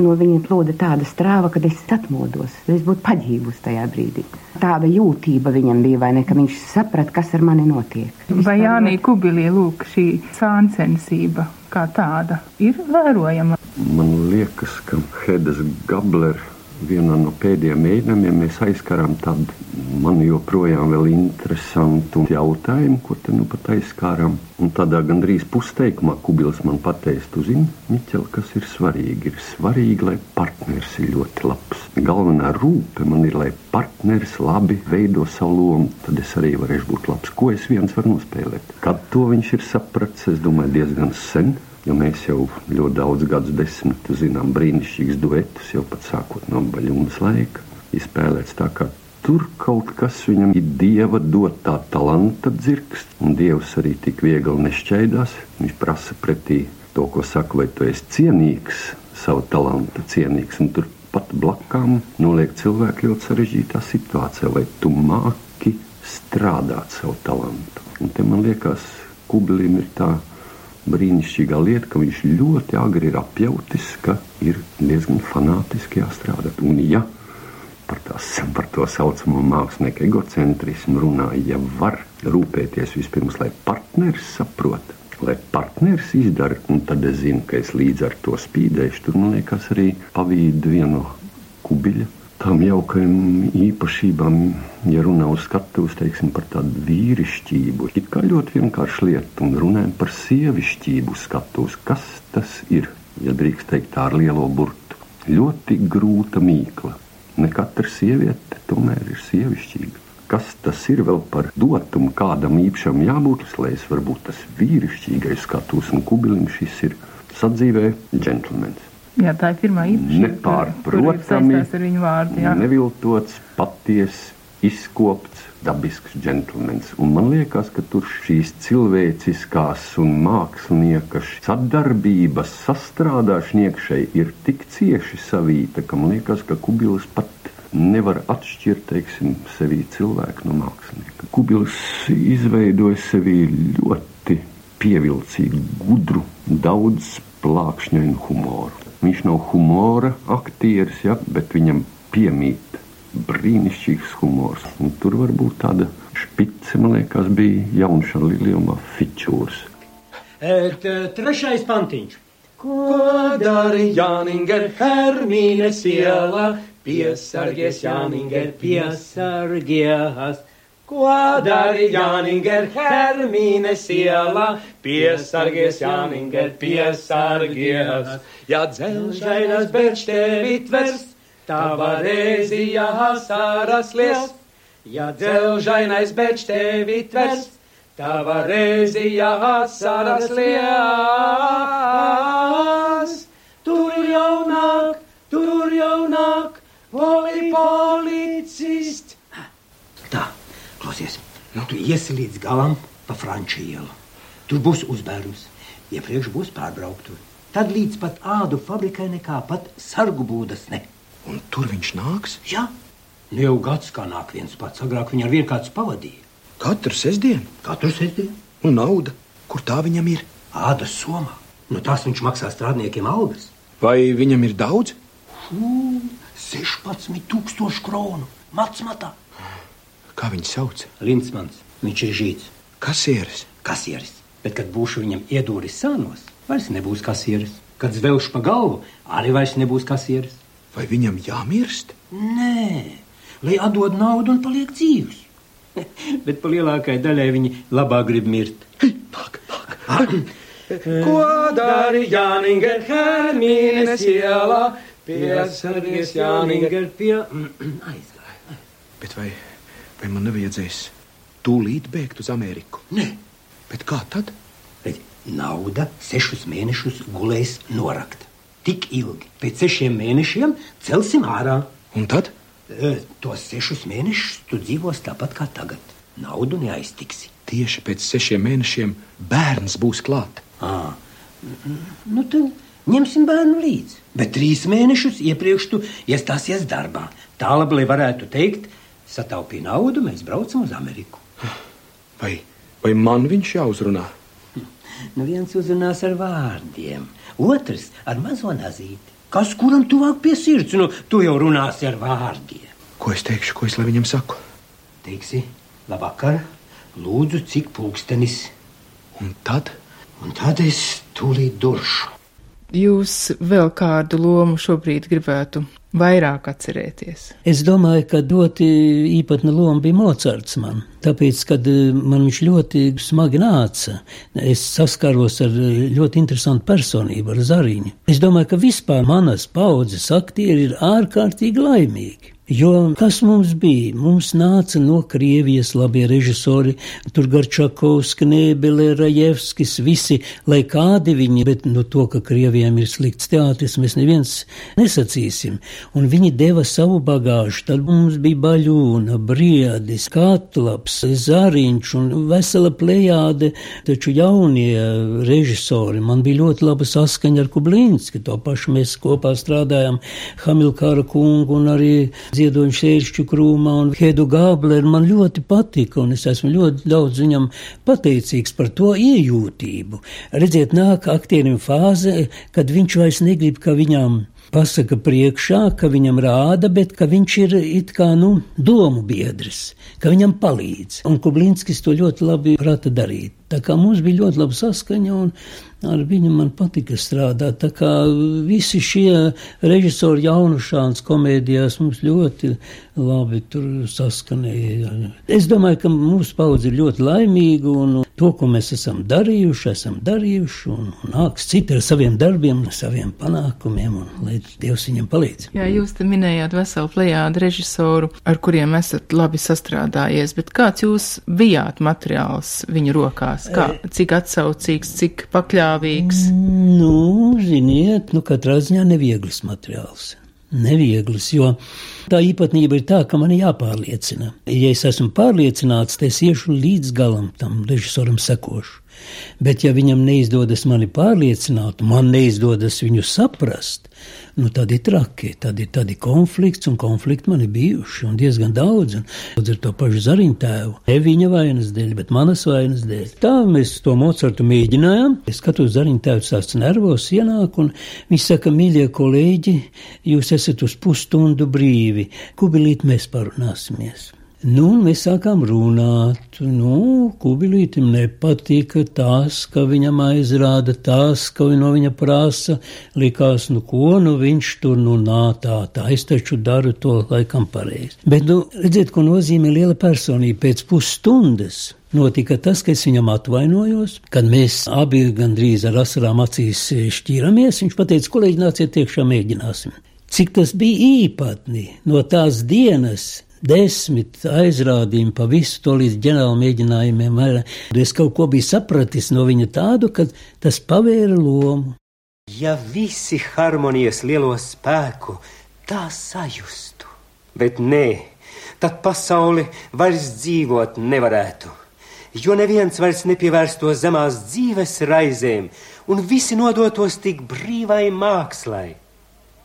no viņa plūda tāda strāva, kad es atmodos. Es būtu paģībusi tajā brīdī. Tāda jūtība viņam bija, vai ne, ka viņš saprata, kas ar mani notiek. Vai Jānī Kubilī, lūk, šī sāncensība kā tāda ir vērojama? Man liekas, ka Hedas Gabler vienā no pēdējiem mēģinājumiem mēs aizkarām tādu man joprojām vēl interesantu jautājumu, ko te nu pat aizskārām. Un tādā gandrīz pusteikumā Kubils man pateica, tu zini, Miķel, kas ir svarīgi? Ir svarīgi, lai partneris ir ļoti labs. Galvenā rūpe man ir, lai partneris labi veido savu lomu, tad es arī varēšu būt labs. Ko es viens varu nospēlēt? Kad to viņš ir sapratis, es domāju, diezgan sen. Jo mēs jau ļoti daudz gadus desmitu zinām brīnišķīgus duetus, jau pat sākot no baļķības laika. Izspēlēts tā, kā tur kaut kas viņam ir dieva dotā talanta dzirksts, un dievs arī tik viegli nešķaidās. Viņš prasa pretī to, ko saka, vai tu esi cienīgs, savu talantu cienīgs, un tur pat blakām noliek cilvēku ļoti sarežģītā situācijā, vai tu māki strādāt savu talantu. Un te man liekas, Kublim ir tā brīnišķīgā lieta, ka viņš ļoti agri ir apjautis, ka ir diezgan fanātiski jāstrādā. Un, ja par, tās, par to saucamo mākslinieku egocentrismu runā, ja var rūpēties vispirms, lai partneris saprot, lai partneris izdara, un tad es zinu, ka es līdz ar to spīdēšu, tur man liekas arī pavīd vienu kubiļu tām jaukajām īpašībām, ja runā uz skatuves, teiksim, par tādu vīrišķību. It kā ļoti vienkārši lieta, un runājam par sievišķību skatuves. Kas tas ir, ja drīkst teikt tā ar lielo burtu? Ļoti grūta mīkla. Ne katra sieviete tomēr ir sievišķīga. Kas tas ir vēl par dotumu, kādam īpašam jābūt, lai es varu būt tas vīrišķīgais skatuves, un kubilim šis ir sadzīvē džentlmenis. Jā, tā ir pirmā īpašība. Nepārprotami, vārdu. Neviltots, patiess, izkopts, dabisks džentlmenis. Un man liekas, ka tur šīs cilvēciskās un mākslinieka sadarbības sastrādāšana ir tik cieši savīta, ka man liekas, ka Kubils pat nevar atšķirt teiksim, sevi cilvēku no mākslinieka. Kubils izveidoja sevi ļoti pievilcīgu, gudru, daudz plākšņainu humoru. Viņš nav humora aktieris, ja, bet viņam piemīt brīnišķīgs humors. Un tur varbūt tāda špice, man liekas, bija jaunšana Liljuma Fičūrs. Et, trešais pantiņš. Ko dari Jāninger Hermīnes ielā? Piesargies, Jāninger, piesargies. Ko dari Jāninger Hermīnes ielā? Piesargies, Jāninger, piesargies. Ja dzelžainas bērns tevi tvers, tava reizija asaras lies. Ja dzelžainais bērns tevi tvers, tava reizija asaras lies. Tur jau nāk, tur jau nāk, poli policists. Klausies, nu tu iesi līdz galam pa Franču ielu. Tur būs uzbērums, iepriekš būs pārbrauktuve. Tad līdz pat ādu fabrikai nekā pat sargu būdas ne. Un tur viņš nāks? Jā, nu jau gads kā nāk viens pats, agrāk viņu ar vien kāds pavadīja. Katru sestdienu? Katru sestdienu. Un nauda, kur tā viņam ir? Ādas somā. No tās viņš maksā strādniekiem algas. Vai viņam ir daudz? Fū, 16 tūkstoši kronu. Matsmatā. Kā viņu sauc? Linsmans, viņš ir žīts. Kasieris. Kasieris. Bet, kad būšu viņam iedūris sānos, vairs nebūs kasieris. Kad zvelšu pa galvu, arī vairs nebūs kasieris. Vai viņam jāmirst? Nē, lai atdod naudu un paliek dzīvs. [LAUGHS] Bet pa lielākajai daļai viņi labāk grib mirt. Nāk, nāk. Ko dari Jāninger Hermīnes ielā? Piesargies Jāninger pie... [CLEARS THROAT] Aizgāja. Bet vai, vai man nevajadzēs tūlīt bēgt uz Ameriku? Nē, Bet kā tad? bet nauda sešus mēnešus gulēs norakt. Tik ilgi. Pēc sešiem mēnešiem celsim ārā. Un tad? E, Tos sešus mēnešus tu dzīvos tāpat kā tagad. Naudu neaiztiksi. Tieši pēc sešiem mēnešiem bērns būs klāt. À, nu tad Ņemsim bērnu līdzi, bet trīs mēnešus iepriekš tu iestāsies darbā. Tālāk, lai varētu teikt, sataupīja naudu, mēs braucam uz Ameriku. Vai, vai man viņš jāuzrunā? Nu, viens uzrunās ar vārdiem, otrs ar mazo nazīti. Kas kuram tuvāk pie sirds, nu, tu jau runāsi ar vārdiem. Ko es teikšu, ko es lai viņam saku? Teiksi, labvakar, lūdzu, cik pulkstenis. Un tad? Un tad es tūlīt duršu. Jūs vēl kādu lomu šobrīd gribētu vairāk atcerēties? Es domāju, ka ļoti īpatna loma bija Mocards man. Tāpēc, kad eh, man viņš ļoti smagi nāca, es saskaros ar eh, ļoti interesantu personību, ar Zariņu. Es domāju, ka vispār manas paudzes aktieri ir ārkārtīgi laimīgi. Jo kas mums bija? Mums nāca no Krievijas labie režisori, tur Garčakovs, Knēbele, Rajevskis, visi, lai kādi viņi, bet no to, ka Krievijam ir slikts teātris, mēs neviens nesacīsim. Un viņi deva savu bagāžu, tad mums bija Baļūna, Briedis, Katlaps, Zariņš un vesela plejāde, taču jaunie režisori. Man bija ļoti laba saskaņa ar Kublīnski, to pašu mēs kopā strādājām Hamilkāra kungu un arī Ziedoņa Šēršķu krūmā un Hedu Gābleru man ļoti patika, un es esmu ļoti daudz viņam pateicīgs par to iejūtību. Redziet, nāk aktierim fāze, kad viņš vairs negrib, ka viņam pasaka priekšā, ka viņam rāda, bet ka viņš ir it kā, nu, domu biedrs, ka viņam palīdz. Un Kublinskis to ļoti labi prata darīt. Tā kā mums bija ļoti laba saskaņa, un ar viņu man patika strādāt. Tā kā visi šie režisori jaunušāns komēdijās mums ļoti labi tur saskanēja. Es domāju, ka mūsu paudze ir ļoti laimīga, un to, ko mēs esam darījuši, esam darījuši, un, un nāks citi ar saviem darbiem, saviem panākumiem, un lai Dievs viņam palīdz. Jā, jūs te minējāt veselu plejādu režisoru, ar kuriem esat labi sastrādājies, bet kāds jūs bijāt materiāls viņu rokās? Kā, cik atsaucīgs, cik pakļāvīgs? Nu, ziniet, nu katrā ziņā nevieglis materiāls. Nevieglis, jo tā īpatnība ir tā, ka man jāpārliecina. Ja es esmu pārliecināts, tad es iešu līdz galam tam režisoram sekošu. Bet, ja viņam neizdodas mani pārliecināt, man neizdodas viņu saprast, nu tad ir traki, tad ir, tad ir konflikts, un konflikti man ir bijuši, diezgan daudz, daudz ar to pašu zariņu tēvu. Ne viņa vainas dēļ, bet manas vainas dēļ. Tā mēs to Mocartu mēģinājām. Es skatos, zariņu tēvs tāds nervos ienāk, un viņš saka, mīļie kolēģi, jūs esat uz pusstundu brīvi, kubilīt mēs parunāsimies. Nu, mēs sākām runāt. Nu, kubilītam nepatika tas, ka viņam aizrāda tas, ka no viņa prasa. Likās, nu, ko nu viņš tur nu nā tā, tā es taču daru to laikam pareizi. Bet, nu, redziet, ko nozīmē liela personība pēc pusstundas. Notika tas, ka es viņam atvainojos, kad mēs abi gandrīz ar asarām acīs šķīramies. Viņš teica, kolēģi, nāciet iekšā, mēģināsim. Cik tas bija īpatni no tās dienas, desmit aizrādījumi pa visu to līdz ģenerāla mēģinājumiem. Es kaut ko biju sapratis no viņa tādu, ka tas pavēra lomu. Ja visi harmonijas lielo spēku tā sajustu, bet nē, tad pasauli vairs dzīvot nevarētu, jo neviens vairs nepievērstos zemās dzīves raizēm, un visi nodotos tik brīvai mākslai.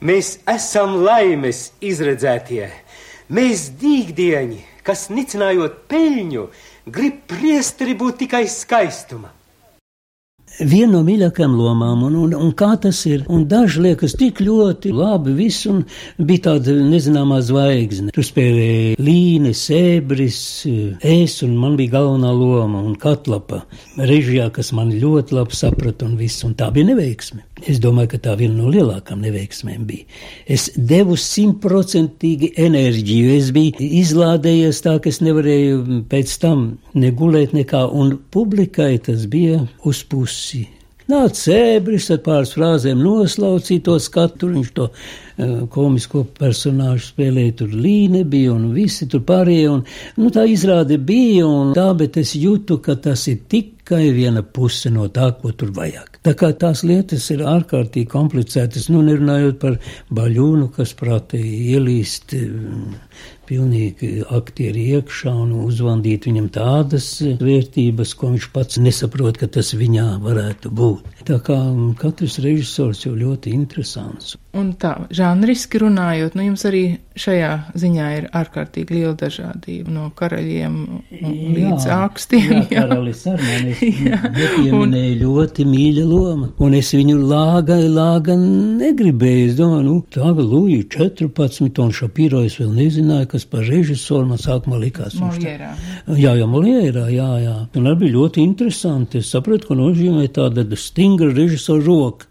Mēs esam laimes izredzētie, Mēs dīgdieņi, kas nicinājot peļņu, grib priesteri būt tikai skaistuma viena no mīļākajām lomām, un, un, un kā tas ir. Un daži liekas tik ļoti labi, viss, un bija tāda nezināmā zvaigzne. Tur spēlēja Līne, Sēbris, es, un man bija galvenā loma, un Katlapa režijā, kas man ļoti labi saprata, un viss, un tā bija neveiksme. Es domāju, ka tā viena no lielākām neveiksmēm bija. Es devu simtprocentīgi enerģiju, es biju izlādējies tā, ka es nevarēju pēc tam negulēt nekā, un publikai tas bija uz pusi pusi. Nāca ebris ar pāris frāzēm noslaucīja to skatu, viņš to uh, komisko personāžu spēlēja, tur līne bija un visi tur pārējie, un nu, tā izrāde bija, un tā, bet es jūtu, ka tas ir tik tikai viena puse no tā, ko tur vajag. Tā kā tās lietas ir ārkārtīgi komplicētas, nu nerunājot par baļūnu, kas prātī ielīst pilnīgi aktieri iekšā un uzvandīt viņam tādas vērtības, ko viņš pats nesaprot, ka tas viņā varētu būt. Tā kā katrs režisors jau ļoti interesants. Un tā, žanriski runājot, nu jums arī šajā ziņā ir ārkārtīgi liela dažādība no karaļiem līdz jā, ākstiem. Jā, jā. karalis ar [LAUGHS] mani un... ļoti mīļa loma. Un es viņu lāga, lāga negribēju. Es domāju, nu, tā Lūija 14 un Šapīro es vēl nezināju, kas par režisoru man sākumā likās. Moljērā. Jā, jā, Moljērā, jā, jā. Un arī bija ļoti interesanti. Es sapratu, ka nozīmē tāda stingra režisora roka.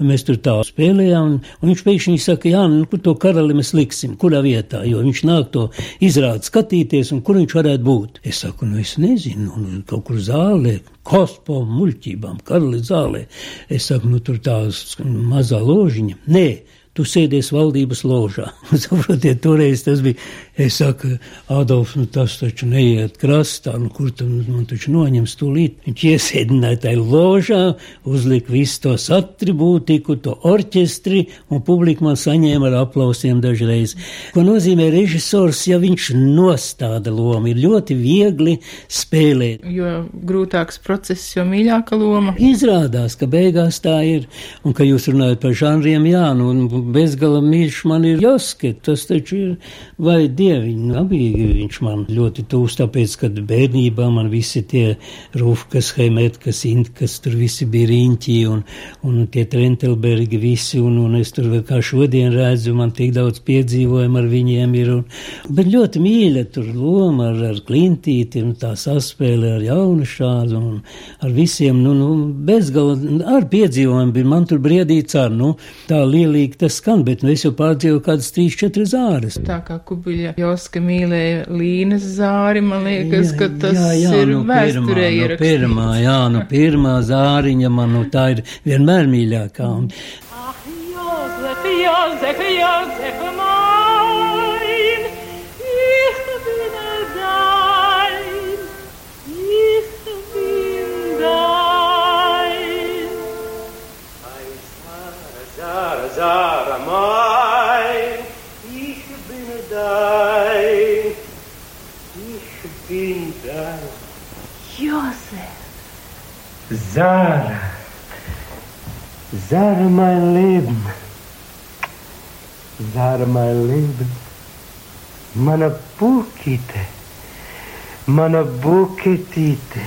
Mēs tur tā spēlējām, un viņš pēkšņi saka, jā, nu, kur to karali mēs liksim, kurā vietā, jo viņš nāk to izrādi skatīties, un kur viņš varētu būt. Es saku, nu, es nezinu, un kaut kur zālē, kospo muļķībām, karali zālē. Es saku, nu, tur tā mazā ložiņa. Nē, tu sēdies valdības ložā. [LAUGHS] Saprotiet, toreiz tas bija Es saku, Adolf, nu tas taču neiet krastā, nu kur tu man taču noņems tūlīt. Viņš iesēdināja tajā ložā, uzlika visu tos atribūtiku, to orķestri, un publika man saņēma ar aplausiem dažreiz. Ko nozīmē režisors, ja viņš nostāda lomu, ir ļoti viegli spēlēt. Jo grūtāks process, jo mīļāka loma. Izrādās, ka beigās tā ir, un ka jūs runājat par žanriem, jā, nu bezgala mīļš man ir Joske, tas taču ir, vai Dievu dieviņu. Abīgi viņš man ļoti tūs, tāpēc, kad bērnībā man visi tie Rūfkas, Heimetkas, Intkas, tur visi bija riņķi un, un tie Trentelbergi visi, un, un es tur vēl kā šodien redzu, man tik daudz piedzīvojumu ar viņiem ir. Un, bet ļoti mīļa tur loma ar, ar Klintīti un tā saspēle ar jaunu šādu un ar visiem, nu, nu bezgala, ar piedzīvojumu bija man tur briedīts ar, nu, tā lielīgi tas skan, bet nu es jau pārdzīvoju kādas trīs, četras zāres. Tā kā kubuļa Joska mīlēja Līnes zāri, man liekas, ka tas jā, jā, ir nu, vēsturē pirmā, nu, pirmā, jā, nu pirmā zāriņa man, nu tā ir vienmēr mīļākā. Ah, Jozef, Jozef, Jozef, Sarah. Sarah, mein Leben. Sarah, mein Leben. Mana bukite. Mana buketite.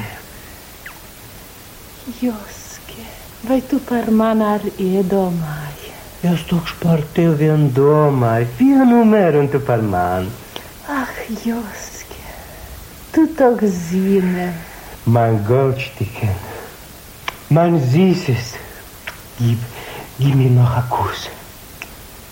Joske, vai tu par mani arī iedomāji? Es tukšu par tevi vien domāju, vienu mēru un tu par mani. Ah, Jos, Tu tak zini. Man Goldsticken, man Süßes, gib, gib mir noch einen Kuss.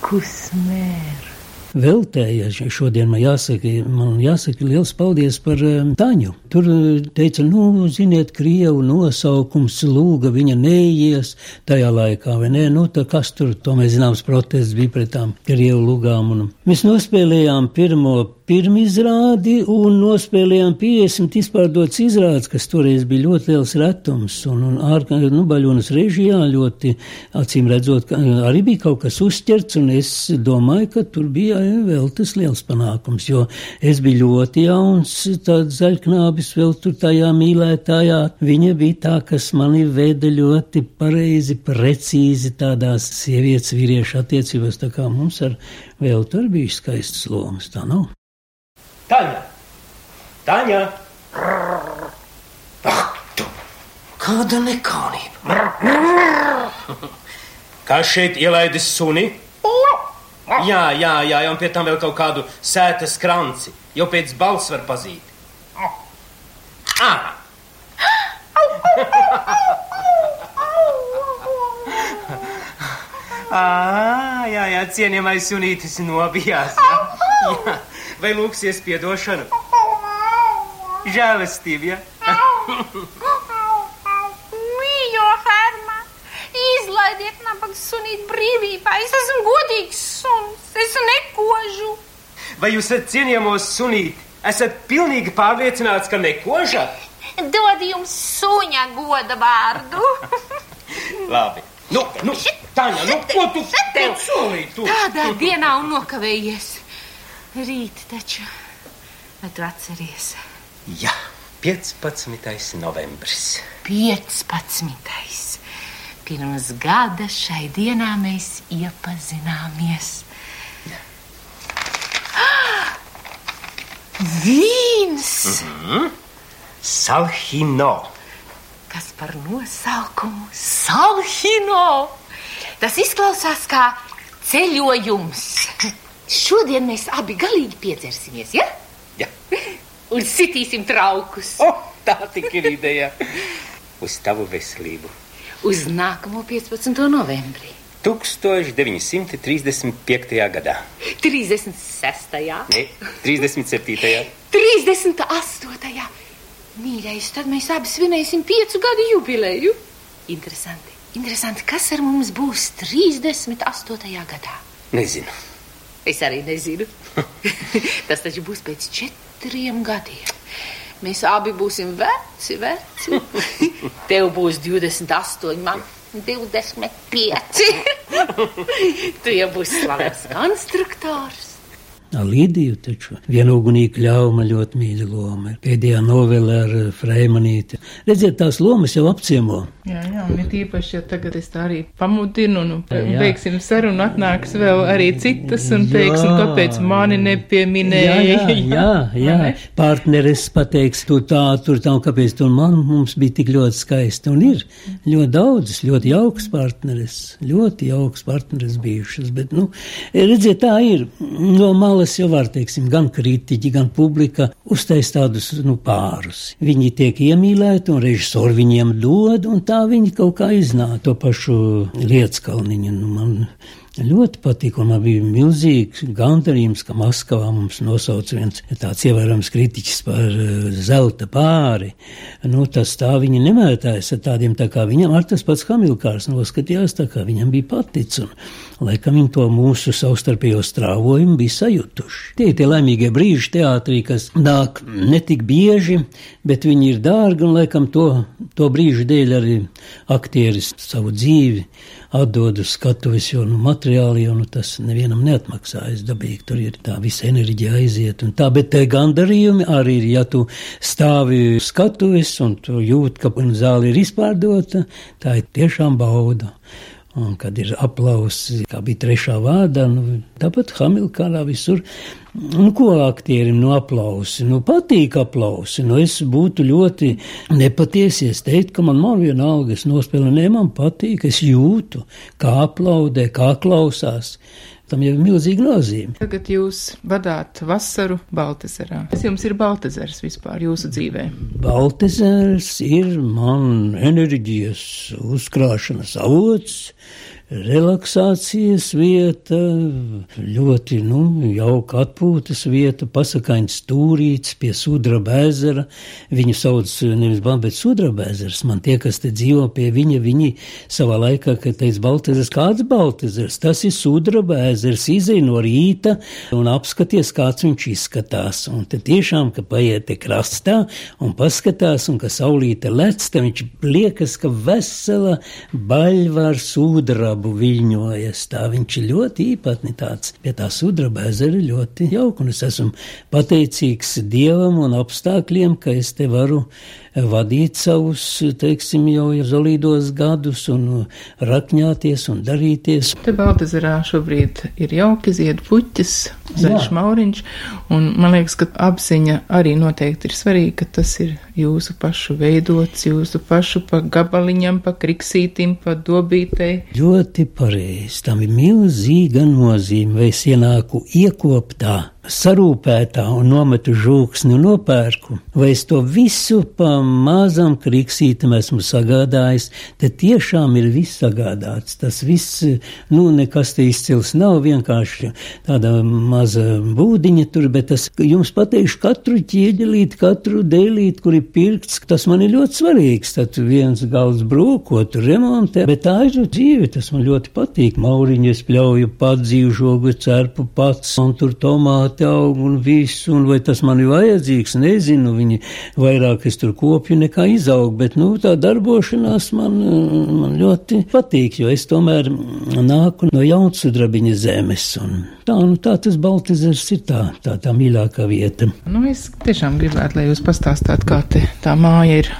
Kuss mehr. veltēja. Šodien man jāsaka, man jāsaka liels paldies par um, Taņu. Tur uh, teica, nu, ziniet, Krievu nosaukums lūga viņa neies tajā laikā, vai ne? Nu, tā kas tur, to mēs zināms, protests bija pret tām Krievu lūgām. Un mēs nospēlējām pirmo pirmizrādi un nospēlējām 50 izpārdotas izrādes, kas toreiz bija ļoti liels retums. Un, un ārkārtīgi, nu, Baļonas režijā ļoti acīm redzot, arī bija kaut kas uzķerts, un es domāju, ka tur bija vēl tas liels panākums, jo es biju ļoti jauns, tāds zaļknābis vēl tur tajā mīlētājā. Viņa bija tā, kas mani veda ļoti pareizi, precīzi tādās sievietes vīriešu attiecībās, tā kā mums ar vēl tur bija skaistas lomas, tā nav. Taņa! Taņa! Ak, tu! Kāda nekaunība! [LAUGHS] Kā šeit ielaidis suni? Jā, jā, jā, un pie tam vēl kaut kādu sētas kranci. Jau pēc balss var pazīt. Ah! [LAUGHS] ah, jā, jā, cienījamais sunītis nobijās. Jā. jā. Vai lūksies piedošanu? Žēlastība, jā. Mīļo, Herma! Izlaidiet nabaga sunīt brīvībā. Es esmu godīgs suns. Es nekožu. Vai jūs esat cienījamos sunīt? Esat pilnīgi pārliecināts, ka nekožat? Dod jums suņa goda vārdu. [LAUGHS] Labi. Nu, nu, Taņa, nu, ko tu tev solīji? Tu? Tādā dienā un nokavējies. Rīt taču. Vai tu atceries? Jā, 15. novembris. 15. Pirms gada šai dienā mēs iepazināmies. Ah! [GASPS] Vīns! Mhm. Salhino. Kas par nosaukumu Salhino? Tas izklausās kā ceļojums. [LAUGHS] Šodien mēs abi galīgi piedzersimies, ja? Jā. [LAUGHS] Un sitīsim traukus. O, tā tik ir ideja. Uz tavu veselību. Uz nākamo 15. novembrī. 1935. gadā. 36. Ne, 37. 38. Mīļais, tad mēs abi svinēsim piecu gadu jubileju. Interesanti, interesanti, kas ar mums būs 38. gadā. Nezinu. Es arī nezinu. [LAUGHS] Tas taču būs pēc četriem gadiem. Mēs abi būsim veci, veci. [LAUGHS] Tev būs 28, man 25. [LAUGHS] tu jau būsi slavens konstruktors. Līdiju taču vienugunīgi ļauma ļoti mīļa loma. Pēdējā novelē ar Freimanīti. Redziet, tās lomas jau apciemo. Jā, jā, un it īpaši, ja tagad es tā arī pamudinu, un beigsim sarunu, atnāks vēl arī citas, un teiks, un kāpēc mani nepieminēja. Jā, jā, [LAUGHS] jā, jā. partneris pateiks, tu tā, tur tā, un kāpēc tu un man mums bija tik ļoti skaisti, un ir ļoti daudzas, ļoti jauks partneris, ļoti jauks partneris bijušas, bet, nu, redziet, tā ir, no malas jau var, teiksim, gan kritiķi, gan publika uztais tādus, nu, pārus. Viņi tiek iemīlēti, un režisori viņiem dod, un tā viņi kaut kā iznāca to pašu Lietskalniņu. Nu, man ļoti patīk, un man bija milzīgs gandarījums, ka Maskavā mums nosauca viens tāds ievērams kritiķis par uh, zelta pāri. Nu, tas tā viņi nemētājas ar tādiem, tā kā viņam ar tas pats Hamilkārs noskatījās, tā kā viņam bija paticis. Un laikam viņi to mūsu savstarpējo strāvojumu bija sajutuši. Tie ir tie laimīgie brīži teātrī, kas nāk netik bieži, bet viņi ir dārgi, un laikam to, to brīžu dēļ arī aktieris savu dzīvi atdod uz skatuves, jo nu, materiāli jau nu, tas nevienam neatmaksājas. Dabīgi tur ir tā visa enerģija aiziet. Tā, bet te gandarījumi arī ir, ja tu stāvi skatuves un tu jūti, ka zāle ir izpārdota, tā ir tiešām bauda. Un kad ir aplausi, kā bija trešā vārdā, nu, tāpat Hamilkārā visur, nu, ko aktierim no aplausi, nu, patīk aplausi, nu, es būtu ļoti nepatiesies teikt, ka man nav viena alga, es nospēlēju, ne, man patīk, es jūtu, kā aplaudē, kā klausās. Tam jau ir milzīga nozīme. Tagad jūs vadāt vasaru Baltezerā. Kas jums ir Baltezers vispār jūsu dzīvē? Baltezers ir man enerģijas uzkrāšanas avots, relaksācijas vieta, ļoti nu, jauka atpūtas vieta, pasakaņas stūrīts pie sudraba ezera. Viņu sauc nevis Bamba, bet sudraba ezers. Man tie, kas te dzīvo pie viņa, viņi savā laikā, kad teica Baltezers, kāds Baltezers, tas ir sudraba ezers, izēj no rīta un apskaties, kāds viņš izskatās. Un te tiešām, ka paiet te krastā un paskatās, un ka saulīte lec, te viņš liekas, ka vesela baļva ar sudrabu dabu viļņojas. Tā viņš ir ļoti īpatni tāds. Pie tā sudraba ezera ļoti jauka, un es esmu pateicīgs Dievam un apstākļiem, ka es te varu vadīt savus, teiksim, jau zolīdos gadus un rakņāties un darīties. Te Baltazarā šobrīd ir jauki zied puķis, zaļš mauriņš, un man liekas, ka apziņa arī noteikti ir svarīga, ka tas ir jūsu pašu veidots, jūsu pašu pa gabaliņam, pa kriksītim, pa dobītei. Ļoti pareizi, tam ir milzīga nozīme, vai es ienāku iekoptā sarūpētā un nometu žūksni un nopērku, vai es to visu pa mazam kriksītam esmu sagādājis, te tiešām ir viss sagādāts. Tas viss, nu, nekas te izcils nav, vienkārši tāda maza būdiņa tur, bet tas jums pateikšu katru ķieģelīt, katru dēlīt, kur ir pirkts, tas man ir ļoti svarīgs. Tad viens galds brūkot, remontē, bet tā ir dzīve, tas man ļoti patīk. Mauriņu es pļauju pats dzīvžogu, cerpu pats, un tur tomātu tomāti aug un viss, un vai tas man ir vajadzīgs, nezinu, viņi vairāk es tur kopju nekā izaug, bet, nu, tā darbošanās man, man ļoti patīk, jo es tomēr nāku no jaunsudrabiņa zemes, un tā, nu, tā tas Baltizers ir tā, tā, tā mīļākā vieta. Nu, es tiešām gribētu, lai jūs pastāstāt, kā te tā māja ir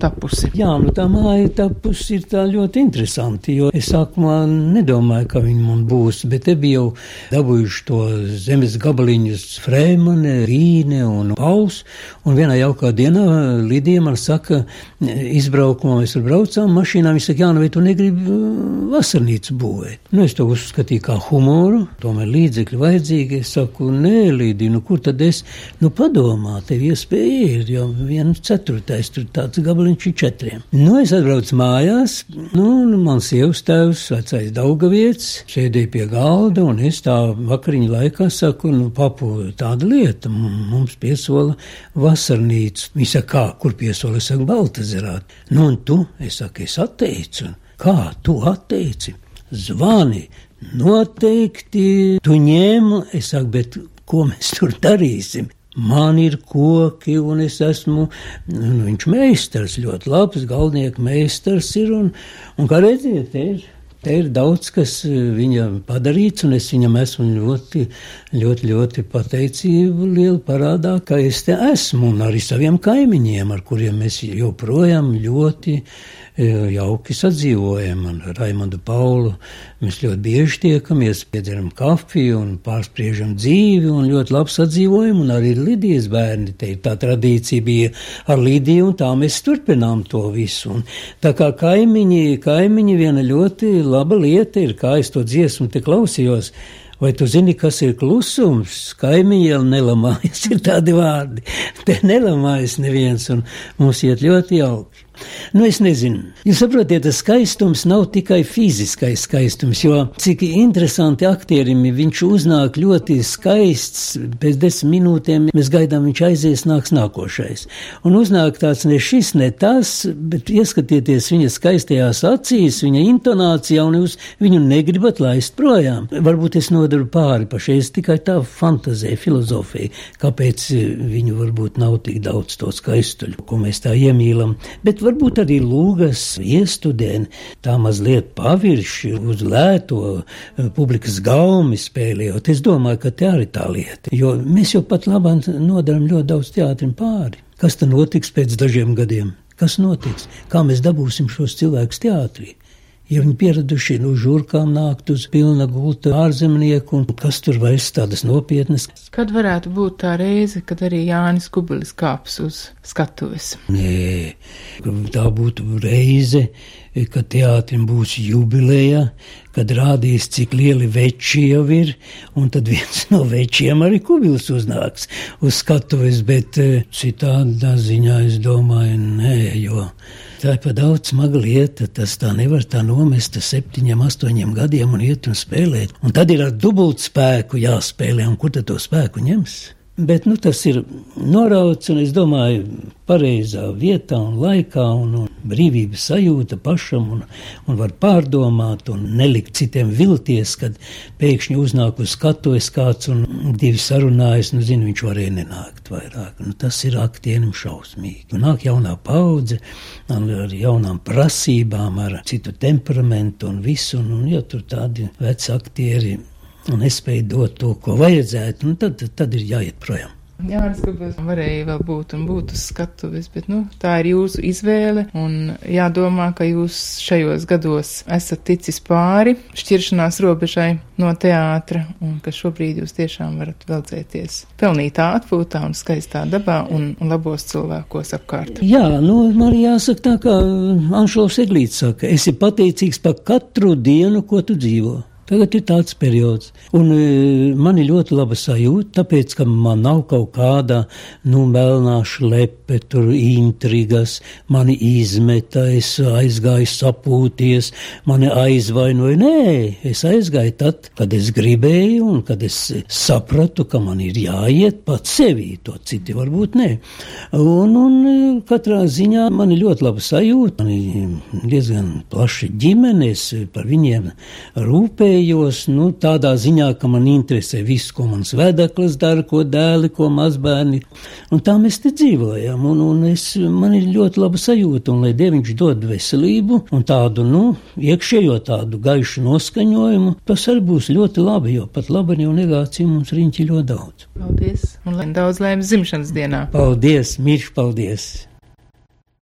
tapusi. Jā, nu, tā māja tapusi ir tā ļoti interesanti, jo es sākumā nedomāju, ka viņi man būs, bet te bija jau dabūjuši to zemes gabaliņus Frēmane, Rīne un Pauls, un vienā jaukā dienā Lidija man saka, izbraukumā mēs tur braucām mašīnā, viņa saka, jā, nu vai tu negribi uh, vasarnīcu būvēt? Nu, es to uzskatīju kā humoru, tomēr līdzekļi vajadzīgi, es saku, nē, Lidija, nu kur tad es, nu padomā, tev iespēja ir, jo viens ceturtais tur tāds gabaliņš ir četriem. Nu, es atbraucu mājās, nu, mans sievas tēvs, vecais Daugavietis, sēdēja pie galda, un es tā vakariņu laikā saku, nu, papu, tāda lieta, mums piesola vasarnīcu. Viņa saka, kā, kur piesola, es saku, Baltazerā. Nu, un tu, es saku, es atteicu. Kā tu atteici? Zvani, noteikti tu ņēmu, es saku, bet ko mēs tur darīsim? Man ir koki, un es esmu, nu, viņš meistars, ļoti labs galdnieku meistars ir, un, un kā redziet, te ir Te ir daudz, kas e, viņam padarīts, un es viņam esmu ļoti, ļoti, ļoti pateicību lielu parādā, ka es te esmu, un arī saviem kaimiņiem, ar kuriem mēs joprojām ļoti jauki sadzīvojam. Ar Raimondu Paulu mēs ļoti bieži tiekamies, piedzeram kafiju un pārspriežam dzīvi un ļoti labi sadzīvojam. Un arī Lidijas bērni, te tā tradīcija bija ar Lidiju, un tā mēs turpinām to visu. Un tā kā kaimiņi, kaimiņi viena ļoti laba lieta ir, kā es to dziesmu te klausījos. Vai tu zini, kas ir klusums? Kaimiņiem nelamājas, [LAUGHS] ir tādi vārdi. Te nelamājas neviens, un mums iet ļoti jauki. Nu, es nezinu. Jūs saprotiet, tas skaistums nav tikai fiziskais skaistums, jo cik interesanti aktierim viņš uznāk ļoti skaists, pēc desmit minūtēm mēs gaidām, viņš aizies, nāks nākošais. Un uznāk tāds ne šis, ne tas, bet ieskatieties viņa skaistajās acīs, viņa intonācijā, un jūs viņu negribat laist projām. Varbūt es nodaru pāri pašais tikai tā fantazija, filozofija, kāpēc viņu varbūt nav tik daudz to skaistuļu, ko mēs tā iemīlam. Bet varbūt arī lūgas iestudēni, tā mazliet pavirši uz lēto eh, publikas gaumi spēlējot. Es domāju, ka tā arī tā lieta, jo mēs jau pat labāk nodaram ļoti daudz teātrim pāri. Kas tad notiks pēc dažiem gadiem? Kas notiks? Kā mēs dabūsim šos cilvēkus teātrī? Ja viņi pieraduši no žurkām nākt uz pilna gulta ārzemnieku, un kas tur vairs tādas nopietnas. Kad varētu būt tā reize, kad arī Jānis Kubelis kāps uz skatuves? Nē, tā būtu reize, kad teātrim būs jubileja, kad rādīs, cik lieli veči jau ir, un tad viens no večiem arī Kubelis uznāks uz skatuves, bet eh, citādā ziņā es domāju, nē, jo Tā ir pa daudz smaga lieta. Tas tā nevar tā nomest septiņiem, astoņiem gadiem un iet un spēlēt. Un tad ir ar dubultspēku jāspēlē, un kur tad to spēku ņems? Bet nu, tas ir norauts, un es domāju, pareizā vietā un laikā, un, un brīvības sajūta pašam, un, un var pārdomāt, un nelikt citiem vilties, kad pēkšņi uznāk uz skatuves kāds un divi sarunājas, nu, zinu, viņš varēja nenākt vairāk. Nu, tas ir aktierim šausmīgi. Un nāk jaunā paudze ar jaunām prasībām, ar citu temperamentu un visu, un, un ja tur tādi veci aktieri un nespēja dot to, ko vajadzētu, nu tad, tad ir jāiet projām. Jā, es gribēju, varēja vēl būt un būt uz skatuves, bet, nu, tā ir jūsu izvēle, un jādomā, ka jūs šajos gados esat ticis pāri šķiršanās robežai no teātra, un ka šobrīd jūs tiešām varat veldzēties pelnītā atpūtā un skaistā dabā un, un labos cilvēkos apkārt. Jā, nu, man jāsaka tā, kā Anšlovs Eglīts saka, esi pateicīgs par katru dienu, ko tu dzīvo. Tagad ir tāds periods, un e, man ir ļoti laba sajūta, tāpēc, ka man nav kaut kāda, nu, melnā šlepe, tur intrigas, mani izmeta, es aizgāju sapūties, mani aizvainoja. Nē, es aizgāju tad, kad es gribēju, un kad es sapratu, ka man ir jāiet pats sevī, to citi varbūt nē. Un, un e, katrā ziņā man ir ļoti laba sajūta, man ir diezgan plaša ģimenes, par viņiem rūpēju vēlējos, nu, tādā ziņā, ka man interesē viss, ko mans vedeklis dara, ko dēli, ko mazbērni. Un tā mēs te dzīvojam, un, un es, man ir ļoti laba sajūta, un lai Dieviņš dod veselību un tādu, nu, iekšējo tādu gaišu noskaņojumu, tas arī būs ļoti labi, jo pat labi jau negāciju mums riņķi ļoti daudz. Paldies! Un lai daudz laimes dzimšanas dienā! Paldies, mīļš, paldies!